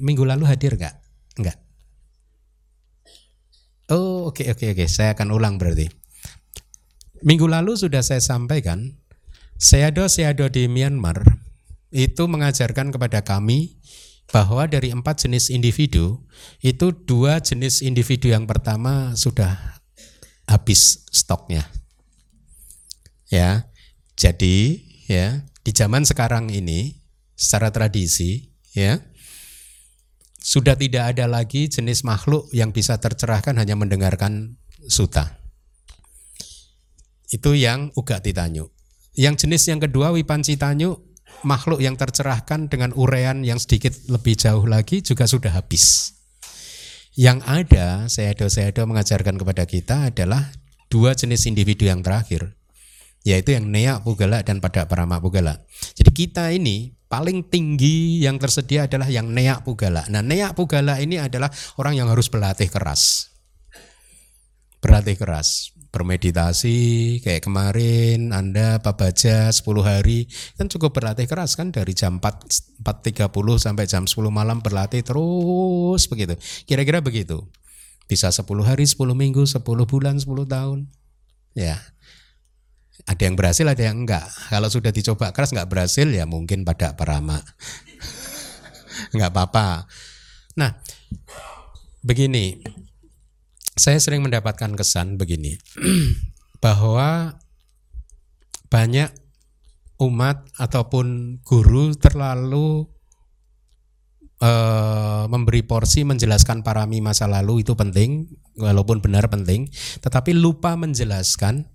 [SPEAKER 1] minggu lalu hadir nggak? Nggak. Oh oke okay, oke okay, oke. Okay. saya akan ulang berarti. Minggu lalu sudah saya sampaikan seado-seado di Myanmar itu mengajarkan kepada kami bahwa dari empat jenis individu itu dua jenis individu yang pertama sudah habis stoknya. Ya. Jadi ya, di zaman sekarang ini secara tradisi ya sudah tidak ada lagi jenis makhluk yang bisa tercerahkan hanya mendengarkan suta. Itu yang uga titanyu. Yang jenis yang kedua wipanci tanyu makhluk yang tercerahkan dengan urean yang sedikit lebih jauh lagi juga sudah habis. Yang ada, Seado-Seado mengajarkan kepada kita adalah dua jenis individu yang terakhir, yaitu yang Nea Pugala dan pada Parama Pugala. Jadi kita ini paling tinggi yang tersedia adalah yang Nea Pugala. Nah, Nea Pugala ini adalah orang yang harus berlatih keras. Berlatih keras bermeditasi kayak kemarin Anda Pak Baja 10 hari kan cukup berlatih keras kan dari jam 4 4.30 sampai jam 10 malam berlatih terus begitu. Kira-kira begitu. Bisa 10 hari, 10 minggu, 10 bulan, 10 tahun. Ya. Ada yang berhasil, ada yang enggak. Kalau sudah dicoba keras enggak berhasil ya mungkin pada parama. enggak apa-apa. Nah, begini, saya sering mendapatkan kesan begini bahwa banyak umat ataupun guru terlalu uh, memberi porsi menjelaskan parami masa lalu itu penting walaupun benar penting tetapi lupa menjelaskan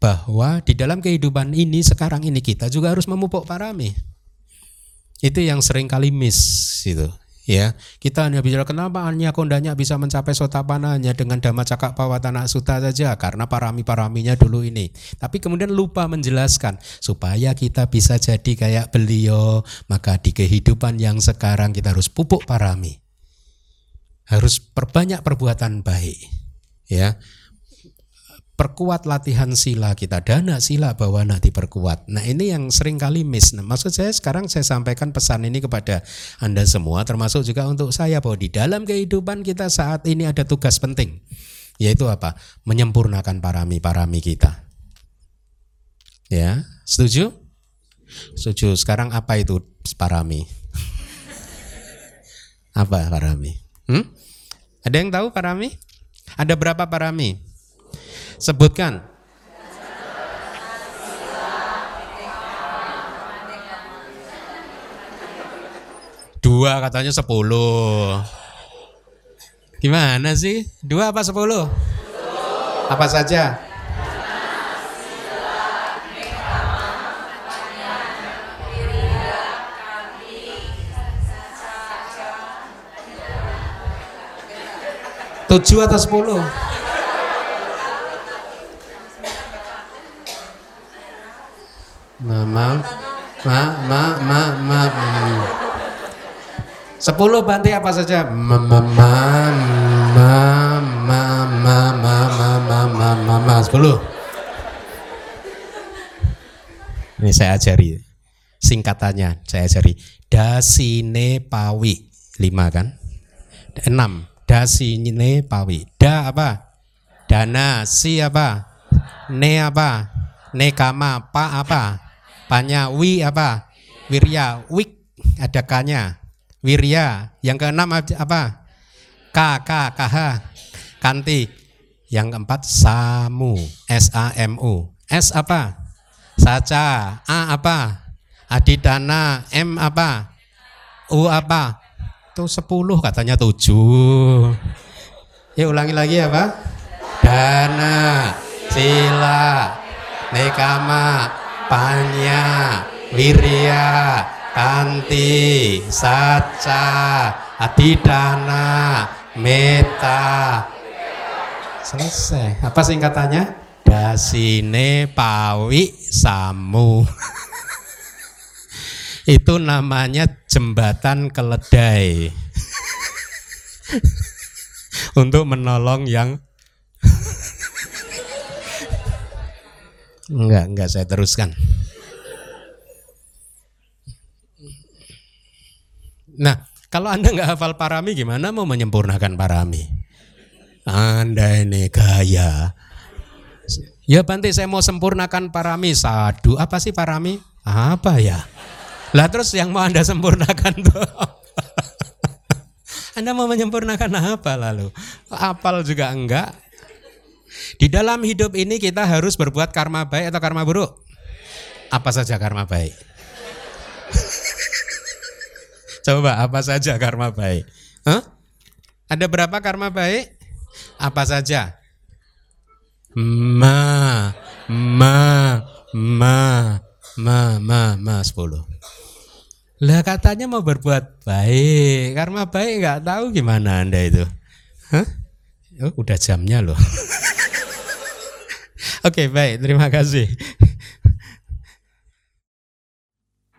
[SPEAKER 1] bahwa di dalam kehidupan ini sekarang ini kita juga harus memupuk parami itu yang sering kali miss itu ya kita hanya bicara kenapa Anya Kondanya bisa mencapai sotapananya dengan Dhamma Cakak Pawatana Suta saja karena parami-paraminya dulu ini. Tapi kemudian lupa menjelaskan supaya kita bisa jadi kayak beliau maka di kehidupan yang sekarang kita harus pupuk parami. Harus perbanyak perbuatan baik ya perkuat latihan sila kita. Dana sila nanti diperkuat. Nah ini yang sering kali miss. Nah, maksud saya sekarang saya sampaikan pesan ini kepada anda semua termasuk juga untuk saya bahwa di dalam kehidupan kita saat ini ada tugas penting yaitu apa? Menyempurnakan parami-parami kita. Ya setuju? Setuju. Sekarang apa itu parami? Apa parami? Hmm? ada yang tahu parami? Ada berapa parami Sebutkan. Dua katanya sepuluh. Gimana sih? Dua apa sepuluh? Apa saja? Tujuh atau sepuluh? Ma, ma, ma, ma, ma. Sepuluh banti apa saja? Ma, ma, ma, ma, ma, ma, ma, ma, ma, ma, ma, ma. Sepuluh. Ini saya ajari. Singkatannya saya ajari. Dasine pawi. Lima kan? Enam. Dasine pawi. Da apa? Dana. Si apa? Ne apa? Nekama. Pa apa? Panya wi apa? Wirya, wik ada kanya. Wirya. Yang keenam apa? K, K, KH. Kanti. Yang keempat Samu. S A M U. S apa? Saca. A apa? Adidana. M apa? U apa? Itu sepuluh katanya tujuh. Ya ulangi lagi apa? Dana, sila, nekama, panya, wirya, kanti, saca, adidana, meta. Selesai. Apa singkatannya? Dasine pawi samu. Itu namanya jembatan keledai. Untuk menolong yang Enggak, enggak saya teruskan. Nah, kalau Anda nggak hafal parami gimana mau menyempurnakan parami? Anda ini gaya. Ya Bante saya mau sempurnakan parami sadu. Apa sih parami? Apa ya? Lah terus yang mau Anda sempurnakan tuh Anda mau menyempurnakan apa lalu? Apal juga enggak. Di dalam hidup ini kita harus berbuat karma baik atau karma buruk? Apa saja karma baik? Coba apa saja karma baik? Huh? Ada berapa karma baik? Apa saja? Ma, ma, ma, ma, ma, ma, sepuluh. Lah katanya mau berbuat baik, karma baik nggak tahu gimana anda itu? Hah? Oh, udah jamnya loh. Oke, okay, baik. Terima kasih.